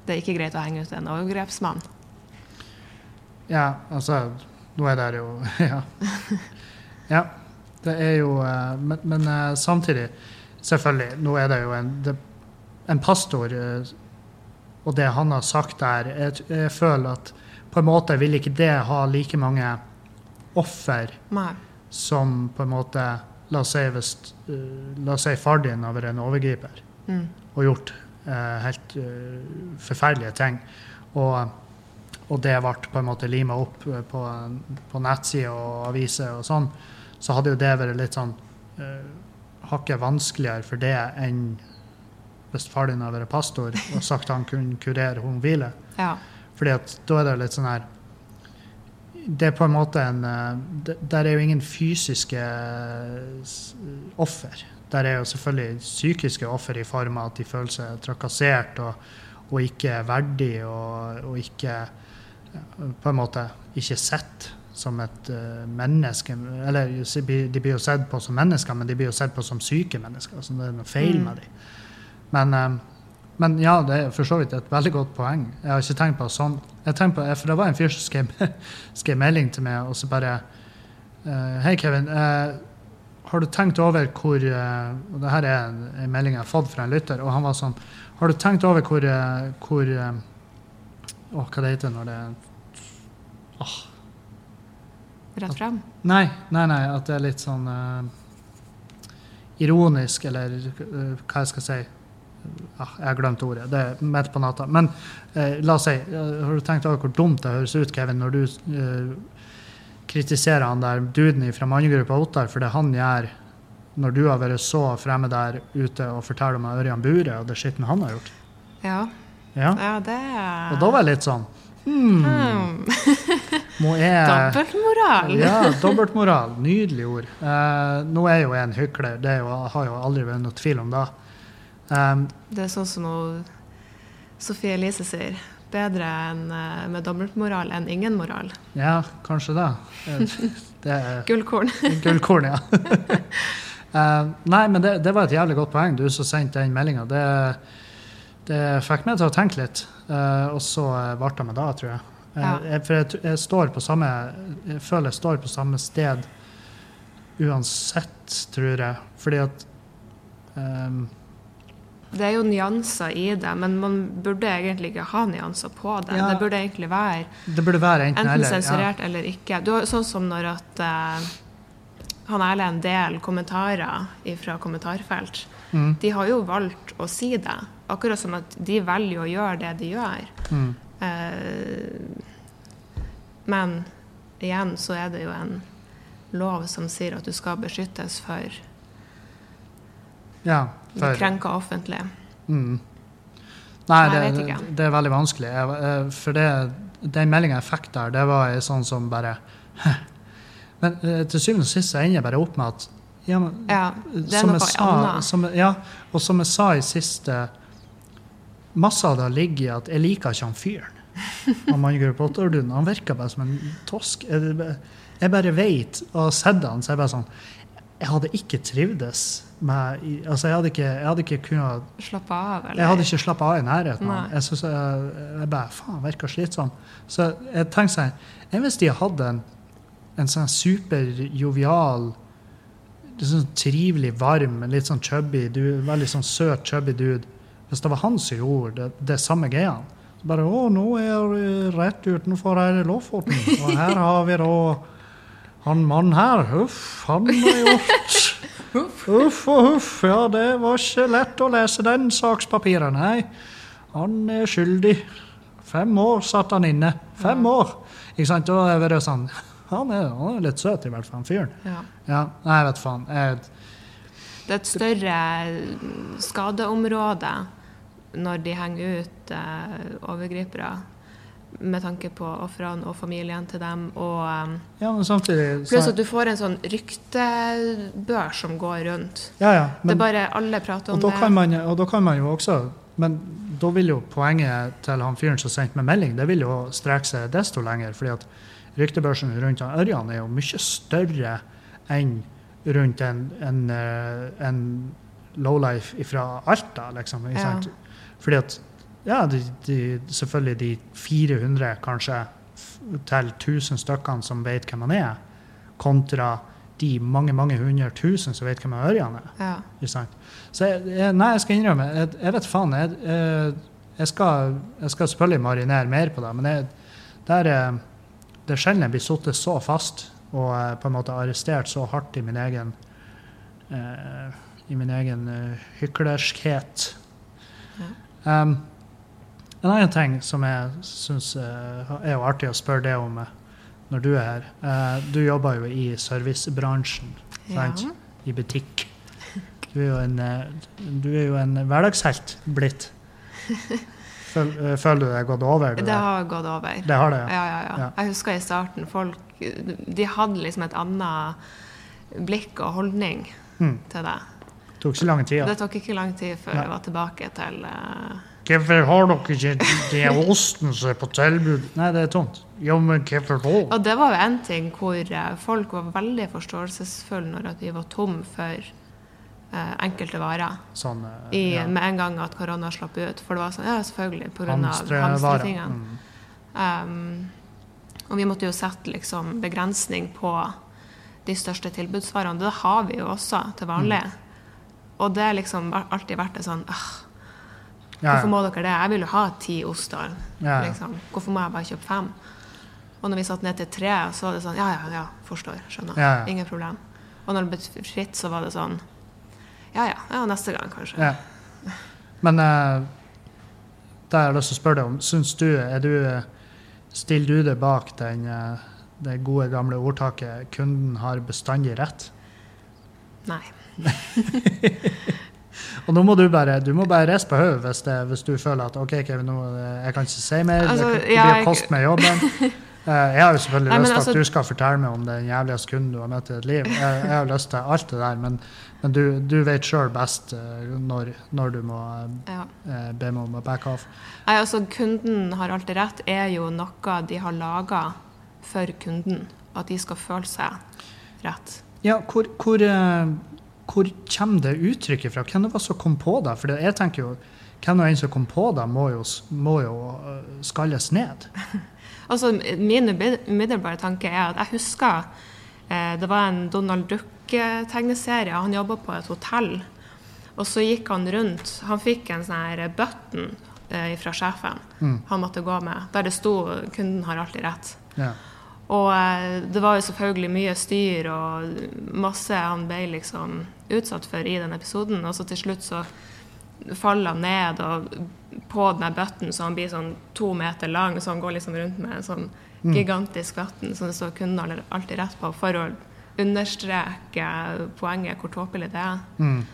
det er ikke greit å henge ut en overgrepsmann? Ja, altså Nå er det jo Ja. ja. Det er jo eh, Men, men eh, samtidig, selvfølgelig, nå er det jo en, det, en pastor eh, Og det han har sagt der, jeg, jeg føler at på en måte vil ikke det ha like mange offer Nei. som på en måte La oss si, hvis, la oss si far din har vært en overgriper Mm. og gjort eh, helt uh, forferdelige ting. Og, og det ble på en måte lima opp eh, på, på nettsider og aviser og sånn, så hadde jo det vært litt sånn uh, hakket vanskeligere for det enn hvis far din hadde vært pastor og sagt han kunne kurere homofile. Ja. Fordi at da er det litt sånn her Det er på en måte en eh, det- Der er jo ingen fysiske offer. Der er jo selvfølgelig psykiske offer i form av at de føler seg trakassert og, og ikke verdig og, og ikke På en måte ikke sett som et eh, menneske. Eller de blir- jo sett på som mennesker, men de blir jo sett på som syke mennesker. Så det er noe feil Mm. med dem. Men, eh, men ja, det er for så vidt et veldig godt poeng. Jeg har ikke tenkt på sånn. På, for det var en fyr som skrev, skrev melding til meg, og så bare eh, Hei, Kevin. eh, har du tenkt over hvor eh, Og det her er en, melding jeg har fått fra en lytter, og han var sånn Har du tenkt over hvor, eh, hvor eh, Å, hva det heter når det er Rett frem? Nei, nei, nei, at det er litt sånn uh, ironisk, eller uh, hva jeg skal si. Ah, jeg har glemt ordet. Det er midt på natta. Men eh, la oss si, eh, har du tenkt over hvor dumt det høres ut, Kevin, når du eh, kritiserer han der duden fra mannegruppa Ottar for det han gjør når du har vært så fremme der ute og forteller om Ørjan Bure og det skitten han har gjort? Ja. Ja. ja, det er Og da var jeg litt sånn hmm, hmm. Må jeg Dobbeltmoral! Ja, dobbeltmoral. Nydelig ord. Uh, nå er jeg jo en hykler, det er jo, har jo aldri vært noe tvil om det. Um, Det er sånn som Sofie Elise sier. Bedre en, eh, med dobbeltmoral enn ingen moral. ja, kanskje det. Eh, Det er Gullkorn. gullkorn, ja. uh, nei, men det, det var et jævlig godt poeng, du som sendte den meldinga. Det, det fikk meg til å tenke litt, eh, og så eh, ble det med det, tror jeg. Eh, Ja. jeg. For jeg, jeg står på samme Jeg føler jeg står på samme sted uansett, tror jeg. Fordi at um, Det er jo nyanser i det, men man burde egentlig ikke ha nyanser på det. Ja. Det burde egentlig være Det burde være enten, enten eller. sensurert eller ikke. Du sånn som når at uh, han Erlend deler kommentarer fra kommentarfelt. Mm. De har jo valgt å si det. Akkurat som at de velger å gjøre det de gjør. Mm. Eh, men igjen så er det jo en lov som sier at du skal beskyttes for Ja, for, krenka offentlig. mm. Nei, det, det, det er veldig vanskelig. Eh, for det, den meldinga jeg fikk der, det var sånn som bare Men eh, til syvende og sist så ender jeg bare opp med at ja, men, Ja, det er som noe jeg sa, annet. som, ja, og som jeg sa i siste Masse av det ligger i at jeg liker ikke han fyren. Han Otterdun. Han virker bare som en tosk. Jeg, bare vet, og har sett han, så jeg bare sånn Jeg hadde ikke trivdes med Altså, jeg hadde ikke, jeg hadde ikke kunnet Slappe av, eller? Jeg hadde ikke slappa av i nærheten. Jeg, synes jeg, jeg bare Faen, virker slitsom. Så jeg tenker sånn Enn hvis de hadde en, en sånn superjovial litt sånn trivelig, varm, litt sånn chubby dude, veldig sånn søt, chubby dude Hvis det var han som gjorde det, det samme greia, Bare å, nå er jeg rett utenfor her i Lofoten, og her har vi da han mannen her. Huff, han har gjort Huff og huff. Ja, det var ikke lett å lese den sakspapiret, nei. Han er skyldig. Fem år satt han inne. Fem år! Ikke sant? Da er det sånn Han er, han er litt søt, i hvert fall, han fyren. Ja. Ja, nei, vet faen. Jeg, Det er et større skadeområde når de henger ut eh, overgripere, med tanke på ofrene og familien til dem. Og eh, ja, men samtidig så- pluss at du får en sånn ryktebør som går rundt. Ja, ja. det er bare alle prater og, om da det. man, og da kan man jo også Men da vil jo poenget til han fyren som sendte meg melding, det vil jo strekke seg desto lenger. fordi at ryktebørsen rundt han Ørjan er jo mye større enn rundt en, en, eh, en lowlife fra Alta, liksom. Ja. Fordi at ja, de, de, selvfølgelig de 400, kanskje, til 1000 stykkene som vet hvem han er, kontra de mange mange hundre tusen som vet hvem Ørjan er. Ja. Så jeg, nei, jeg skal innrømme, jeg, jeg vet faen. Jeg, jeg, skal, jeg skal selvfølgelig marinere mer på det, men jeg, det, sjelden jeg blir sittet så fast og eh, på en måte arrestert så hardt i min egen uh, i min egen eh, hyklerskhet. Um, en annen ting som jeg syns er jo artig å spørre deg om når du er her Du jobber jo i servicebransjen, sant? Ja. I butikk. Du er jo en, du er jo en hverdagshelt blitt. Eh, føler du det er gått over? Det, Det har gått over. det har det, ja. Ja, ja, ja. Ja. Jeg husker i starten folk De hadde liksom et annet blikk og holdning Mm. til det. Det tok ikke lang tid. Det tok ikke lang tid før Nei. jeg var tilbake til uh... Hvorfor har dere ikke den osten som er på tilbud? Nei, det er tomt. Ja, men hvorfor da? Og det var jo en ting hvor eh, folk var veldig forståelsesfulle når at vi var tom for enkelte varer. Sånn, eh, I, ja. Med en gang at korona slapp ut. For det var sånn, ja selvfølgelig, pga. Hamstretingene. Mm. Um, og vi måtte jo sette liksom begrensning på de største tilbudsvarene. Det har vi jo også til vanlig. Mm. Og det har liksom alltid vært det sånn «Åh, Ja, Hvorfor må dere det? Jeg vil jo ha ti oster. Liksom. Hvorfor må jeg bare kjøpe fem? Og når vi satt ned til tre, så var det sånn Ja, ja, ja, forstår. Skjønner. Ingen problem. Og når det ble fritt, så var det sånn Ja, ja, ja neste gang, kanskje. Ja. Men uh, det har jeg lyst til å spørre deg om. Syns du, er du eh, Stiller du deg bak den, eh, det gode, gamle ordtaket 'kunden har bestandig rett'? Nei. Og nå må du bare du må bare reise på hodet hvis, hvis du føler at OK, Kevin, nå, eh, jeg kan ikke si mer. Altså, det, blir jeg- med jobben. Eh, Jeg har jo selvfølgelig Nei, lyst til altså- at du skal fortelle meg om den jævligste kunden du har møtt i ditt liv. Jeg, jeg har lyst til alt det der, men, men du, du vet sjøl best eh, når, når du må Ja. eh, be meg om å back off. Nei, altså Kunden har alltid rett er jo noe de har laga for kunden. At de skal føle seg rett. Ja, hvor, hvor, hvor kommer det uttrykket fra? Hvem det var som kom på det? For jeg tenker jo, hvem og en som kom på det, må jo, må jo skalles ned. Altså, Min umiddelbare tanke er at jeg husker eh, det var en Donald Duck-tegneserie. Han jobba på et hotell. Og så gikk han rundt. Han fikk en sånn her button eh, fra sjefen Mm. han måtte gå med, der det sto 'kunden har alltid rett'. Ja. Og eh, det var jo selvfølgelig mye styr og masse han ble liksom utsatt for i den episoden. Og så til slutt så faller han ned og på den button så han blir sånn to meter lang, så han går liksom rundt med en sånn gigantisk vann som det står 'kunden alltid rett på', for å understreke poenget hvor tåpelig det er. Mm.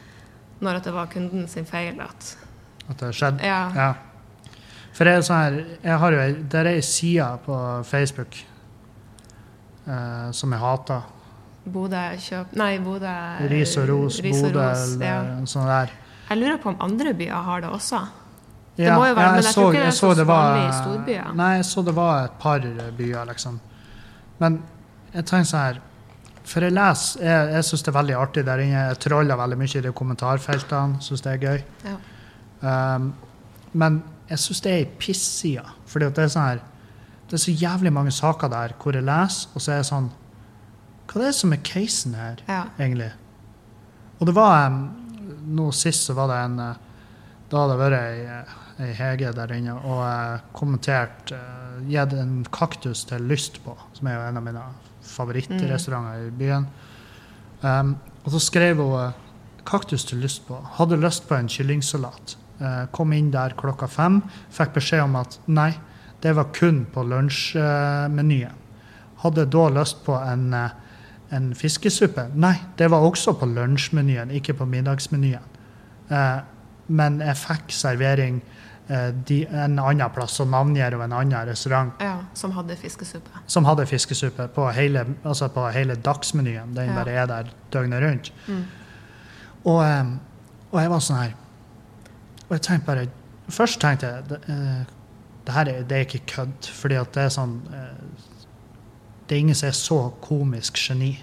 Når at det var kunden sin feil at At det skjedde. Ja. Ja. For jeg er sånn her, jeg har jo der er ei side på Facebook eh, som jeg hater. Bodø kjøp... Nei, Bodø Ris og ros, Bodø eller ja. sånn der. Jeg lurer på om andre byer har det også. Ja, må jo være, ja, men jeg tror ikke det er så så det var- i storbyer. Nei, jeg så det var et par byer, liksom. Men jeg tenker sånn her For jeg leser Jeg, jeg syns det er veldig artig der inne. Jeg troller veldig mye i de kommentarfeltene. Syns det er gøy. Ja. Um, men jeg syns det er ei pisside. Fordi det er sånn her Det er så jævlig mange saker der hvor jeg leser, og så er jeg sånn Hva er det som er casen her, Ja. egentlig? Og det var um, Nå sist så var det en eh, Da hadde det vært ei, eh, Hege der inne, og uh, kommentert Gitt en kaktus til Lyst på, som er jo en av mine favorittrestauranter i byen. Um, og så skrev hun kaktus til Lyst på. Hadde lyst på en kyllingsalat. Kom inn der klokka fem. Fikk beskjed om at nei, det var kun på lunsjmenyen. Hadde da lyst på en, en fiskesuppe. Nei, det var også på lunsjmenyen, ikke på middagsmenyen. Eh, men jeg fikk servering eh, de, en annen plass, og navngir jo en annen restaurant Ja, som hadde fiskesuppe. som hadde fiskesuppe på hele, altså på hele dagsmenyen. Den Ja. bare er der døgnet rundt. Mm. Og, eh, og jeg var sånn her Og jeg tenkte bare Først tenkte jeg det, eh, det her er, det er ikke kødd, fordi at det er sånn eh, Det er ingen som er så komisk geni.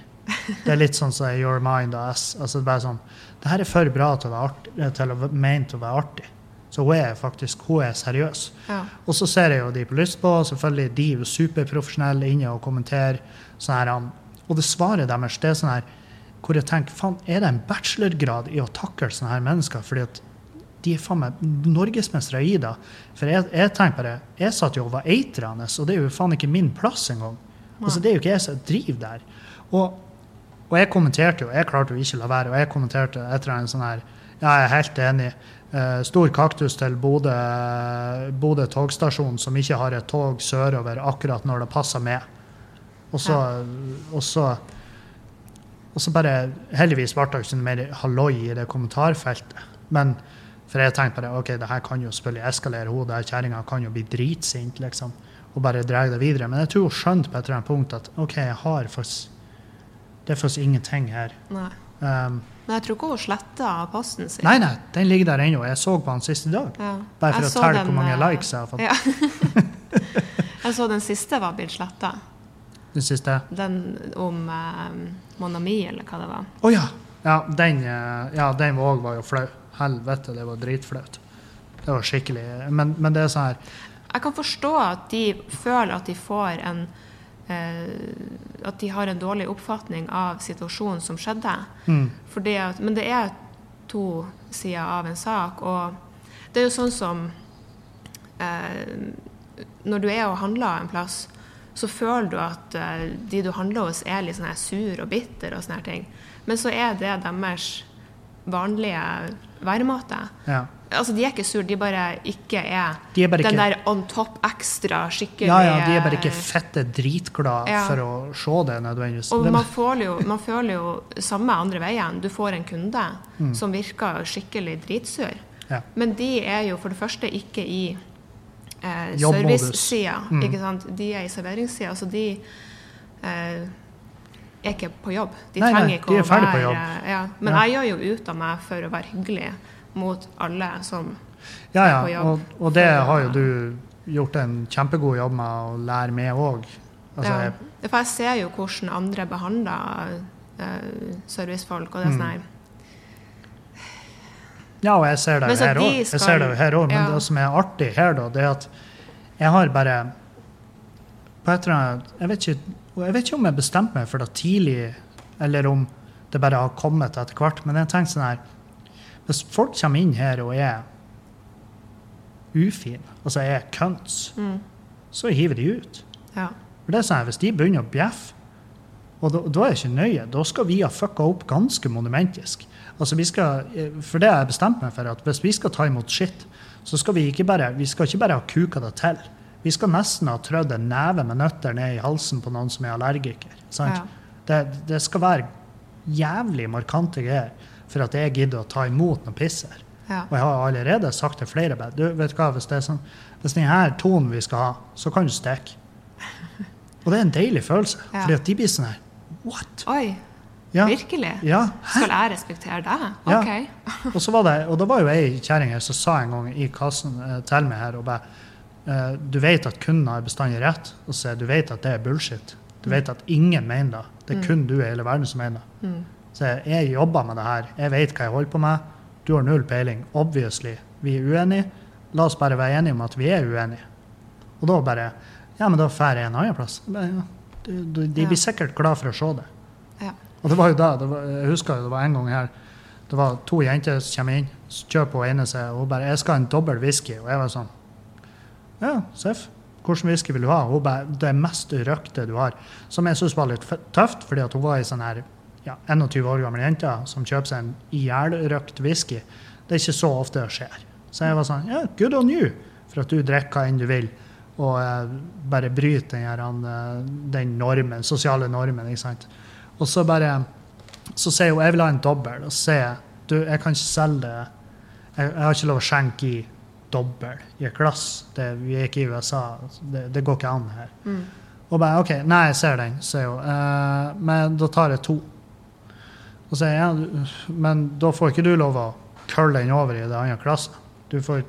Det er litt sånn som Your Mind og S. Altså det er bare sånn Det her er for bra til å være artig, til å ment å være artig. Så hun er faktisk hun er seriøs. Ja. Og så ser jeg jo de på lyst på, selvfølgelig de er jo superprofesjonelle inne og kommenterer. sånn her, Og det svaret deres det er sånn her hvor jeg tenker faen, er det en bachelorgrad i å takle sånne her mennesker? fordi at de er faen meg norgesmestere i det. For jeg, jeg tenker bare, jeg satt jo og var eitrende, og det er jo faen ikke min plass engang. Altså, det er jo ikke jeg som driver der. Og, og jeg kommenterte jo, jeg klarte jo ikke å la være, og jeg kommenterte etter en sånn her Ja, jeg er helt enig. Uh, stor kaktus til Bodø, Bodø togstasjon som ikke har et tog sørover akkurat når det passer med. Og så, og så, og så bare Heldigvis ble det ikke mer halloi i det kommentarfeltet. Men for jeg tenkte bare ok, det her kan jo selvfølgelig eskalere. Hun der kjerringa kan jo bli dritsint, liksom. Og bare drar det videre. Men jeg tror hun skjønte på et eller annet punkt at ok, jeg har faktisk Det er faktisk ingenting her. Um, Men jeg tror ikke hun sletta posten sin. nei, nei, den ligger der ennå. Jeg så på den sist i dag. Ja. Bare for Jeg å telle den, hvor mange eh, likes jeg har fått. Ja. jeg så den siste var blitt sletta. Den siste. Den om eh, Monami, eller hva det var. Å ja! Ja, den, eh, ja, den òg var jo flau. Helvete, det var dritflaut. Det var skikkelig Men, men det er sånn her Jeg kan forstå at de føler at de får en eh, At de har en dårlig oppfatning av situasjonen som skjedde. mm, at, men det er to sider av en sak. Og det er jo sånn som eh, Når du er og handler en plass, så føler du at eh, de du handler hos, er litt sånn her sur og bitter og sånne her ting. Men så er det deres vanlige væremåte. ja. Altså, De er ikke sur, de bare ikke er, De er bare den ikke- der on top ekstra skikkelig ja, ja, de er bare ikke fette dritglade Ja. for å se det nødvendigvis. Og man føler, jo, man føler jo samme andre veien. Du får en kunde Mm. som virker skikkelig dritsur. Ja. Men de er jo for det første ikke i eh, servicesida. Mm. ikke sant? De er i serveringssida, så de eh, er ikke på jobb. De Nei, nei, trenger ikke de er å være jobb. Ja. Men jeg gjør jo ut av meg for å være hyggelig mot alle som ja, er på ja. jobb Og, og det har jo du gjort en kjempegod jobb med å lære meg òg. Altså, ja. For jeg ser jo hvordan andre behandler uh, servicefolk, og det er Mm. sånn her Ja, og jeg ser det jo her òg. Skal- Men ja. det som er artig her, da, det er at jeg har bare på et eller annet, jeg, vet ikke, jeg vet ikke om jeg bestemte meg for det tidlig, eller om det bare har kommet etter hvert. Men jeg tenker sånn her Hvis folk kommer inn her og er ufine, altså er cunts, mm. så hiver de ut. Ja. For det er sånn Hvis de begynner å bjeffe, og da, da er jeg ikke nøye, da skal vi ha fucka opp ganske monumentisk. Altså vi skal, For det har jeg bestemt meg for, at hvis vi skal ta imot skitt, så skal vi ikke bare, vi skal ikke bare ha kuka det til. Vi skal nesten ha trødd en neve med nøtter ned i halsen på noen som er allergiker. sant? Ja. Det, det skal være jævlig markante greier for at jeg gidder å ta imot noe piss her. Ja. Og jeg har allerede sagt til flere du vet hva, hvis det er sånn, hvis denne tonen vi skal ha, så kan du stikke. Og det er en deilig følelse, Ja. fordi at de blir sånn her, what? Oi, Ja, virkelig? ja. Skal jeg respektere deg? Ja. OK. Og så var det, og da var jo ei kjerring her som sa en gang i kassen eh, til meg her, og bare, eh, du vet at kunden har bestandig rett, og så du vet at det er bullshit. Du vet at ingen mener det. Det er kun du i hele verden som mener det. Mm. Så jeg, jeg jobber med det her. Jeg vet hva jeg holder på med. Du har null peiling. Obviously. Vi er uenige. La oss bare være enige om at vi er uenige. Og da bare Ja, men da drar jeg en annen plass. Ja. Du- du- De blir sikkert glad for å se det. Ja. Og det var jo da, det var, jeg husker jo det var en gang her Det var to jenter som kommer inn, kjøper hun ene seg, og hun bare 'Jeg skal ha en dobbel whisky.' Og jeg var sånn Ja, Seff. Hvilken whisky vil du ha? Hun bare 'Det mest røkte du har'. Som jeg syntes var litt tøft, fordi at hun var i sånn her ja, 21 år gammel jente som kjøper seg en ihjelrøkt whisky. Det er ikke så ofte det skjer. Så jeg var sånn Ja, good on you for at du drikker hva enn du vil. Og eh, bare bryter den, her, eh, den normen, sosiale normen. ikke sant? Og så bare så sier hun jeg vil ha en dobbel. Og så sier jeg du, jeg kan ikke selge det. Jeg, jeg har ikke lov å skjenke i dobbel i et glass. Det, vi er ikke i USA. Det, det går ikke an her. Mm. Og bare OK, nei, jeg ser den, sier hun. Eh, men da tar jeg to. Og så sier jeg men da får ikke du lov å kølle den over i det andre klassen. Du får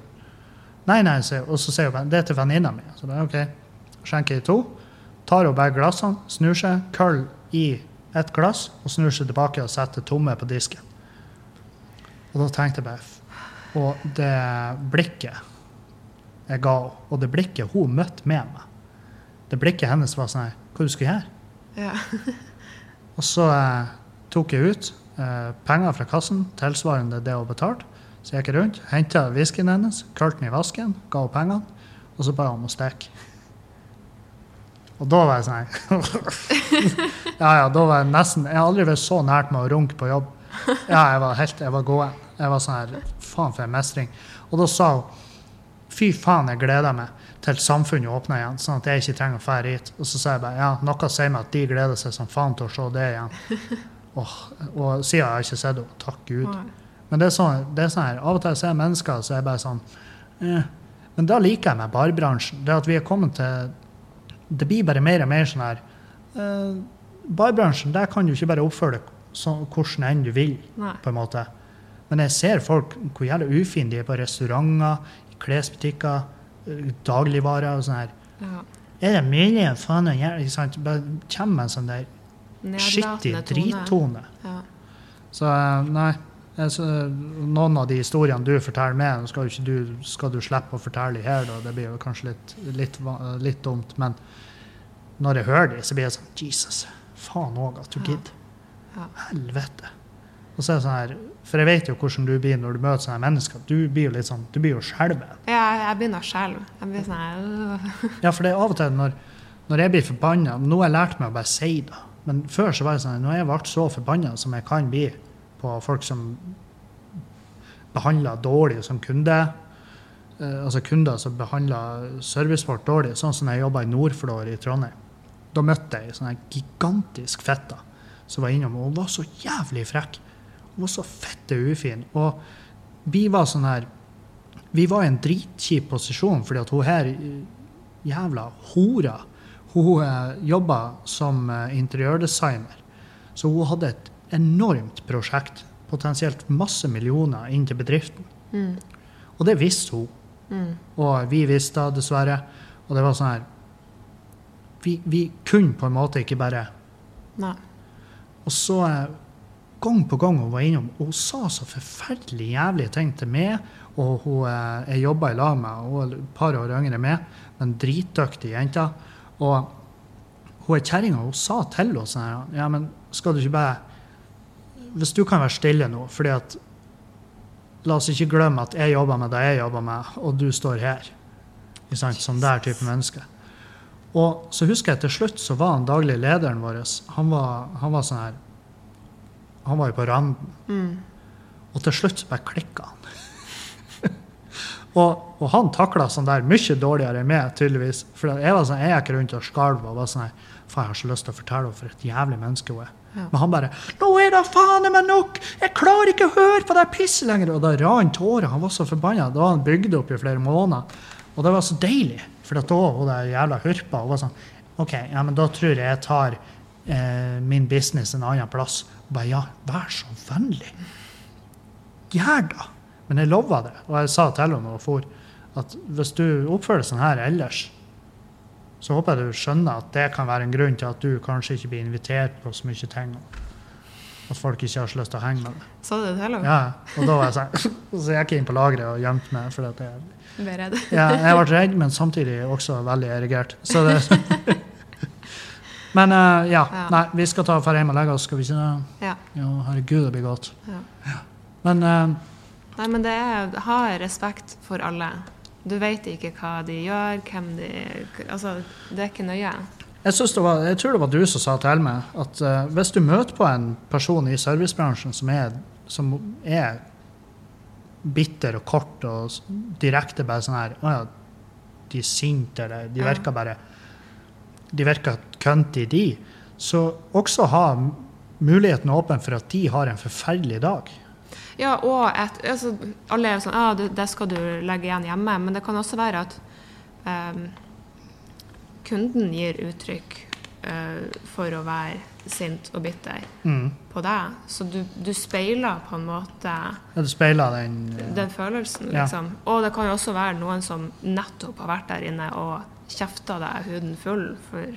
Nei, nei. Og så sier hun det er til venninna mi. Så bare OK. Skjenker i to. Tar hun begge glassene, snur seg, køller i ett glass og snur seg tilbake og setter tomme på disken. Og da tenkte jeg bare Og det blikket jeg ga henne, og det blikket hun møtte med meg Det blikket hennes var sånn her Hva du skal gjøre? Ja. Og så eh, tok jeg ut eh, penger fra kassen, tilsvarende det hun betalte. Så jeg gikk rundt, henta whiskyen hennes, kølte den i vasken, ga henne pengene, og så ba jeg om å stikke. Og da var jeg sånn Ja, ja, da var jeg nesten Jeg har aldri vært så nært med å runke på jobb. Ja, jeg var helt Jeg var gåen. Jeg var sånn her Faen, for en mestring. Og da sa hun Fy faen, jeg gleder meg til samfunnet åpner igjen, sånn at jeg ikke trenger å dra hit. Og så sa jeg bare ja, noe sier meg at de gleder seg som faen til å se det igjen. Åh, og siden har jeg ikke sett henne. Takk Gud. Nei. Men det er sånn, det er sånn her, av og til ser jeg mennesker, så er jeg bare sånn eh. Men da liker jeg meg barbransjen. Det at vi er kommet til Det blir bare mer og mer sånn her eh, Barbransjen, der kan du ikke bare oppføre deg sånn, hvordan enn du vil, Nei. på en måte. Men jeg ser folk hvor jævla ufine de er på restauranter, i klesbutikker, eh, dagligvarer og sånn her. Ja. Er det mulig å få noe? Bare kommer en sånn der skittig drittone. Ja. Så eh, nei. Så, noen av de historiene du forteller meg, skal, du, skal du slippe å fortelle her, da. Det blir jo kanskje litt, litt, litt dumt. Men når jeg hører de, så blir jeg sånn Jesus, faen òg at du gidder. Ja. Helvete. Og så er det sånn her, For jeg vet jo hvordan du blir når du møter sånne mennesker. Du blir jo litt sånn, du blir jo skjelven. Ja, jeg begynner å skjelve. Jeg blir sånn øh. Ja, for det er av og til når, når jeg blir forbanna Nå har jeg lært meg å bare si det. Men før så var det sånn, når jeg ble så forbanna som jeg kan bli på folk som behandler dårlig som kunde, eh, altså kunder som behandler servicefolk dårlig, sånn som jeg jobba i Nordflor i Trondheim. Da møtte jeg ei sånn gigantisk fitte som var innom, og hun var så jævlig frekk. Hun var så fette ufin. Og vi var sånn her Vi var i en dritkjip posisjon, fordi at hun her eh, jævla hora Hun eh, jobba som eh, interiørdesigner. Så hun hadde et enormt prosjekt. Potensielt masse millioner inn til bedriften. Mm. Og det visste hun. Mm. Og vi visste det, dessverre. Og det var sånn her vi, vi kunne på en måte ikke bare Nei. Og så eh, gang på gang hun var innom, og hun sa så forferdelig jævlige ting til meg. Og hun, eh, jeg jobba i lag med hun er et par år yngre enn meg, men dritdyktig jente. Og hun er kjerringa, sa til oss sånn Ja, men skal du ikke bare Hvis du kan være stille nå, fordi at La oss ikke glemme at jeg jobber med det jeg jobber med, og du står her. Som der type menneske. Og så husker jeg til slutt så var han daglig lederen vår Han var, han var sånn her Han var jo på randen. Mm. Og til slutt bare klikka han. Og, og han takla sånn der mye dårligere enn meg, tydeligvis. For jeg var sånn, jeg gikk rundt og skalv og var sånn her, Faen, jeg har så lyst til å fortelle henne for et jævlig menneske hun er. Ja. Men han bare 'Nå er det faen meg nok! Jeg klarer ikke å høre på det pisset lenger!' Og da rant tårer. Han var så forbanna. Da var han bygd opp i flere måneder. Og det var så deilig. For da hun der jævla hurpa hun var sånn OK, ja, men da tror jeg jeg tar eh, min business en annen plass. Og bare ja, vær så vennlig. Gjør det! Men jeg lova det. Og jeg sa til henne for, at hvis du oppfører deg sånn her ellers, så håper jeg du skjønner at det kan være en grunn til at du kanskje ikke blir invitert på så mye ting. At folk ikke har så lyst til å henge med deg. Sa du det til henne? Ja, og da var jeg sånn, så jeg gikk inn på lageret og gjemte meg. For at jeg, ble redd. ja, jeg ble redd, men samtidig også veldig erigert. Så det, men uh, ja, Ja. nei, vi skal ta for hjem og legge oss, skal vi ikke det? Ja. Jo, herregud, det blir godt. ja. Men eh, Nei, men det er ha respekt for alle. Du vet ikke hva de gjør, hvem de Altså, det er ikke nøye. jeg, var, jeg tror det var du som sa til meg at uh, hvis du møter på en person i servicebransjen som er, som er bitter og kort og direkte bare sånn her Å ja, de er sinte, eller de virker bare De virker cunty, de. Så også ha muligheten åpen for at de har en forferdelig dag. Ja, og et, altså, alle er sånn Ja, det, det skal du legge igjen hjemme. Men det kan også være at um, kunden gir uttrykk uh, for å være sint og bitter Mm. på deg. Så du, du speiler på en måte Ja, du speiler den ja. den følelsen, Ja. liksom. Og det kan jo også være noen som nettopp har vært der inne og kjefta deg huden full for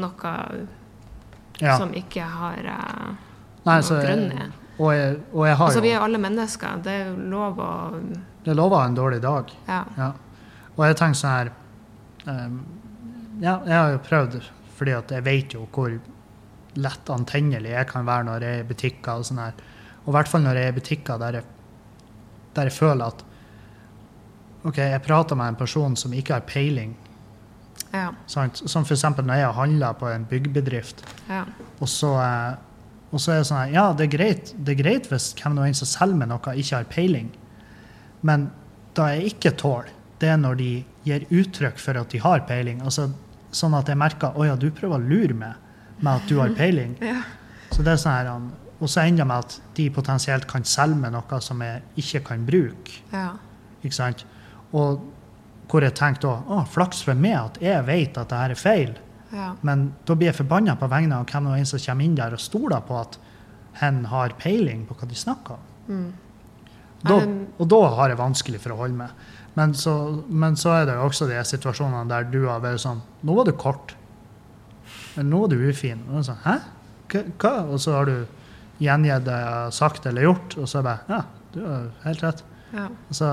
noe ja. som ikke har uh, Nei, noe så, grunn i. og, jeg, og jeg har Altså, vi jo er alle mennesker. Det er jo lov å Det lover en dårlig dag. Ja. Ja. Og jeg tenker sånn her um, Ja, jeg har jo prøvd, fordi jeg vet jo hvor lett antennelig jeg kan være når jeg er i butikker og sånn her. Og i hvert fall når jeg er i butikker der jeg, der jeg føler at OK, jeg prater med en person som ikke har peiling. Ja. Sant? Som f.eks. når jeg handler på en byggbedrift. ja. Og så, eh, og så er det sånn ja, det er greit, det er greit hvis hvem nå enn som selger meg noe, ikke har peiling. Men da jeg ikke tåler, det er når de gir uttrykk for at de har peiling. Altså, sånn at jeg merker å ja, du prøver å lure meg med at du har peiling. Ja. Så det er sånn her, Og så ender det med at de potensielt kan selge meg noe som jeg ikke kan bruke. ja. Ikke sant? Og hvor jeg tenkte òg å, flaks for meg at jeg vet at det her er feil. Ja. Men da blir jeg forbanna på vegne av hvem og en som kommer inn der og stoler på at hen har peiling på hva de snakker om. Mm. Da, og da har jeg vanskelig for å holde meg. Men så, men så er det jo også de situasjonene der du har vært sånn Nå var du kort. men nå er du ufin. Og er sånn, Hæ? Hva? Og så har du gjengitt det jeg har sagt eller gjort, og så er det bare Ja, du har helt rett. ja. Så,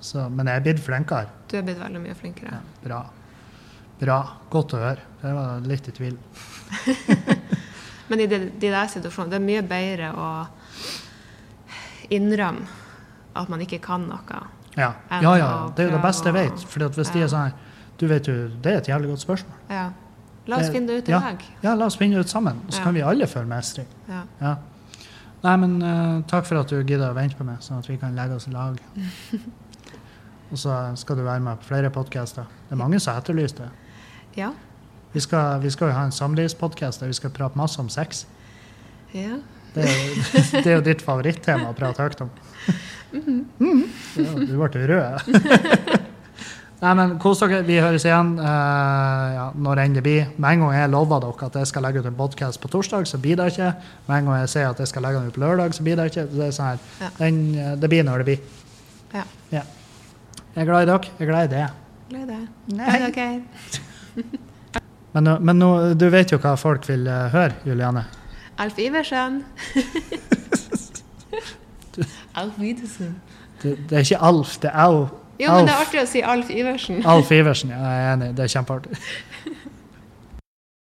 så, men jeg er blitt flinkere. Du er blitt veldig mye flinkere. Ja, bra. Bra. Godt å høre. Jeg var litt i tvil. Men i de, de der situasjonene, det er mye bedre å innrømme at man ikke kan noe. Ja, ja, ja. Det er jo det beste jeg vet. For hvis ja. de er sånn her Du vet jo, det er et jævlig godt spørsmål. Ja. La oss Det- finne det ut i lag. Ja, la oss finne det ut sammen. Så kan vi alle føle mestring. Ja. Ja. Nei, men uh, takk for at du gidder å vente på meg, sånn at vi kan legge oss i lag. Og så skal du være med på flere podkaster. Det er mange som har etterlyst det. ja. Vi skal, vi skal jo ha en samlivspodkast der vi skal prate masse om sex. ja. Det det er jo ditt favorittema å prate høyt om. Mhm. Ja, du ble rød. Nei, men kos dere. Vi høres igjen uh, ja, når enn det blir. Med en gang jeg lover dere at jeg skal legge ut en podkast på torsdag, så blir det ikke. Med en gang jeg sier at jeg skal legge den ut på lørdag, så blir det ikke. Det, er sånn. Ja. Den, eh, det blir når det blir. Ja. Ja. Jeg er glad i dere. Jeg er glad i det. Glad i deg. Nei. Ok. Men, men nå, du vet jo hva folk vil eh, høre, Juliane. Alf Iversen. Alf Widersen. Det, det er ikke Alf, det er Au. Jo, men det er artig å si Alf Iversen. Alf Iversen. Ja, jeg er enig. Det er kjempeartig.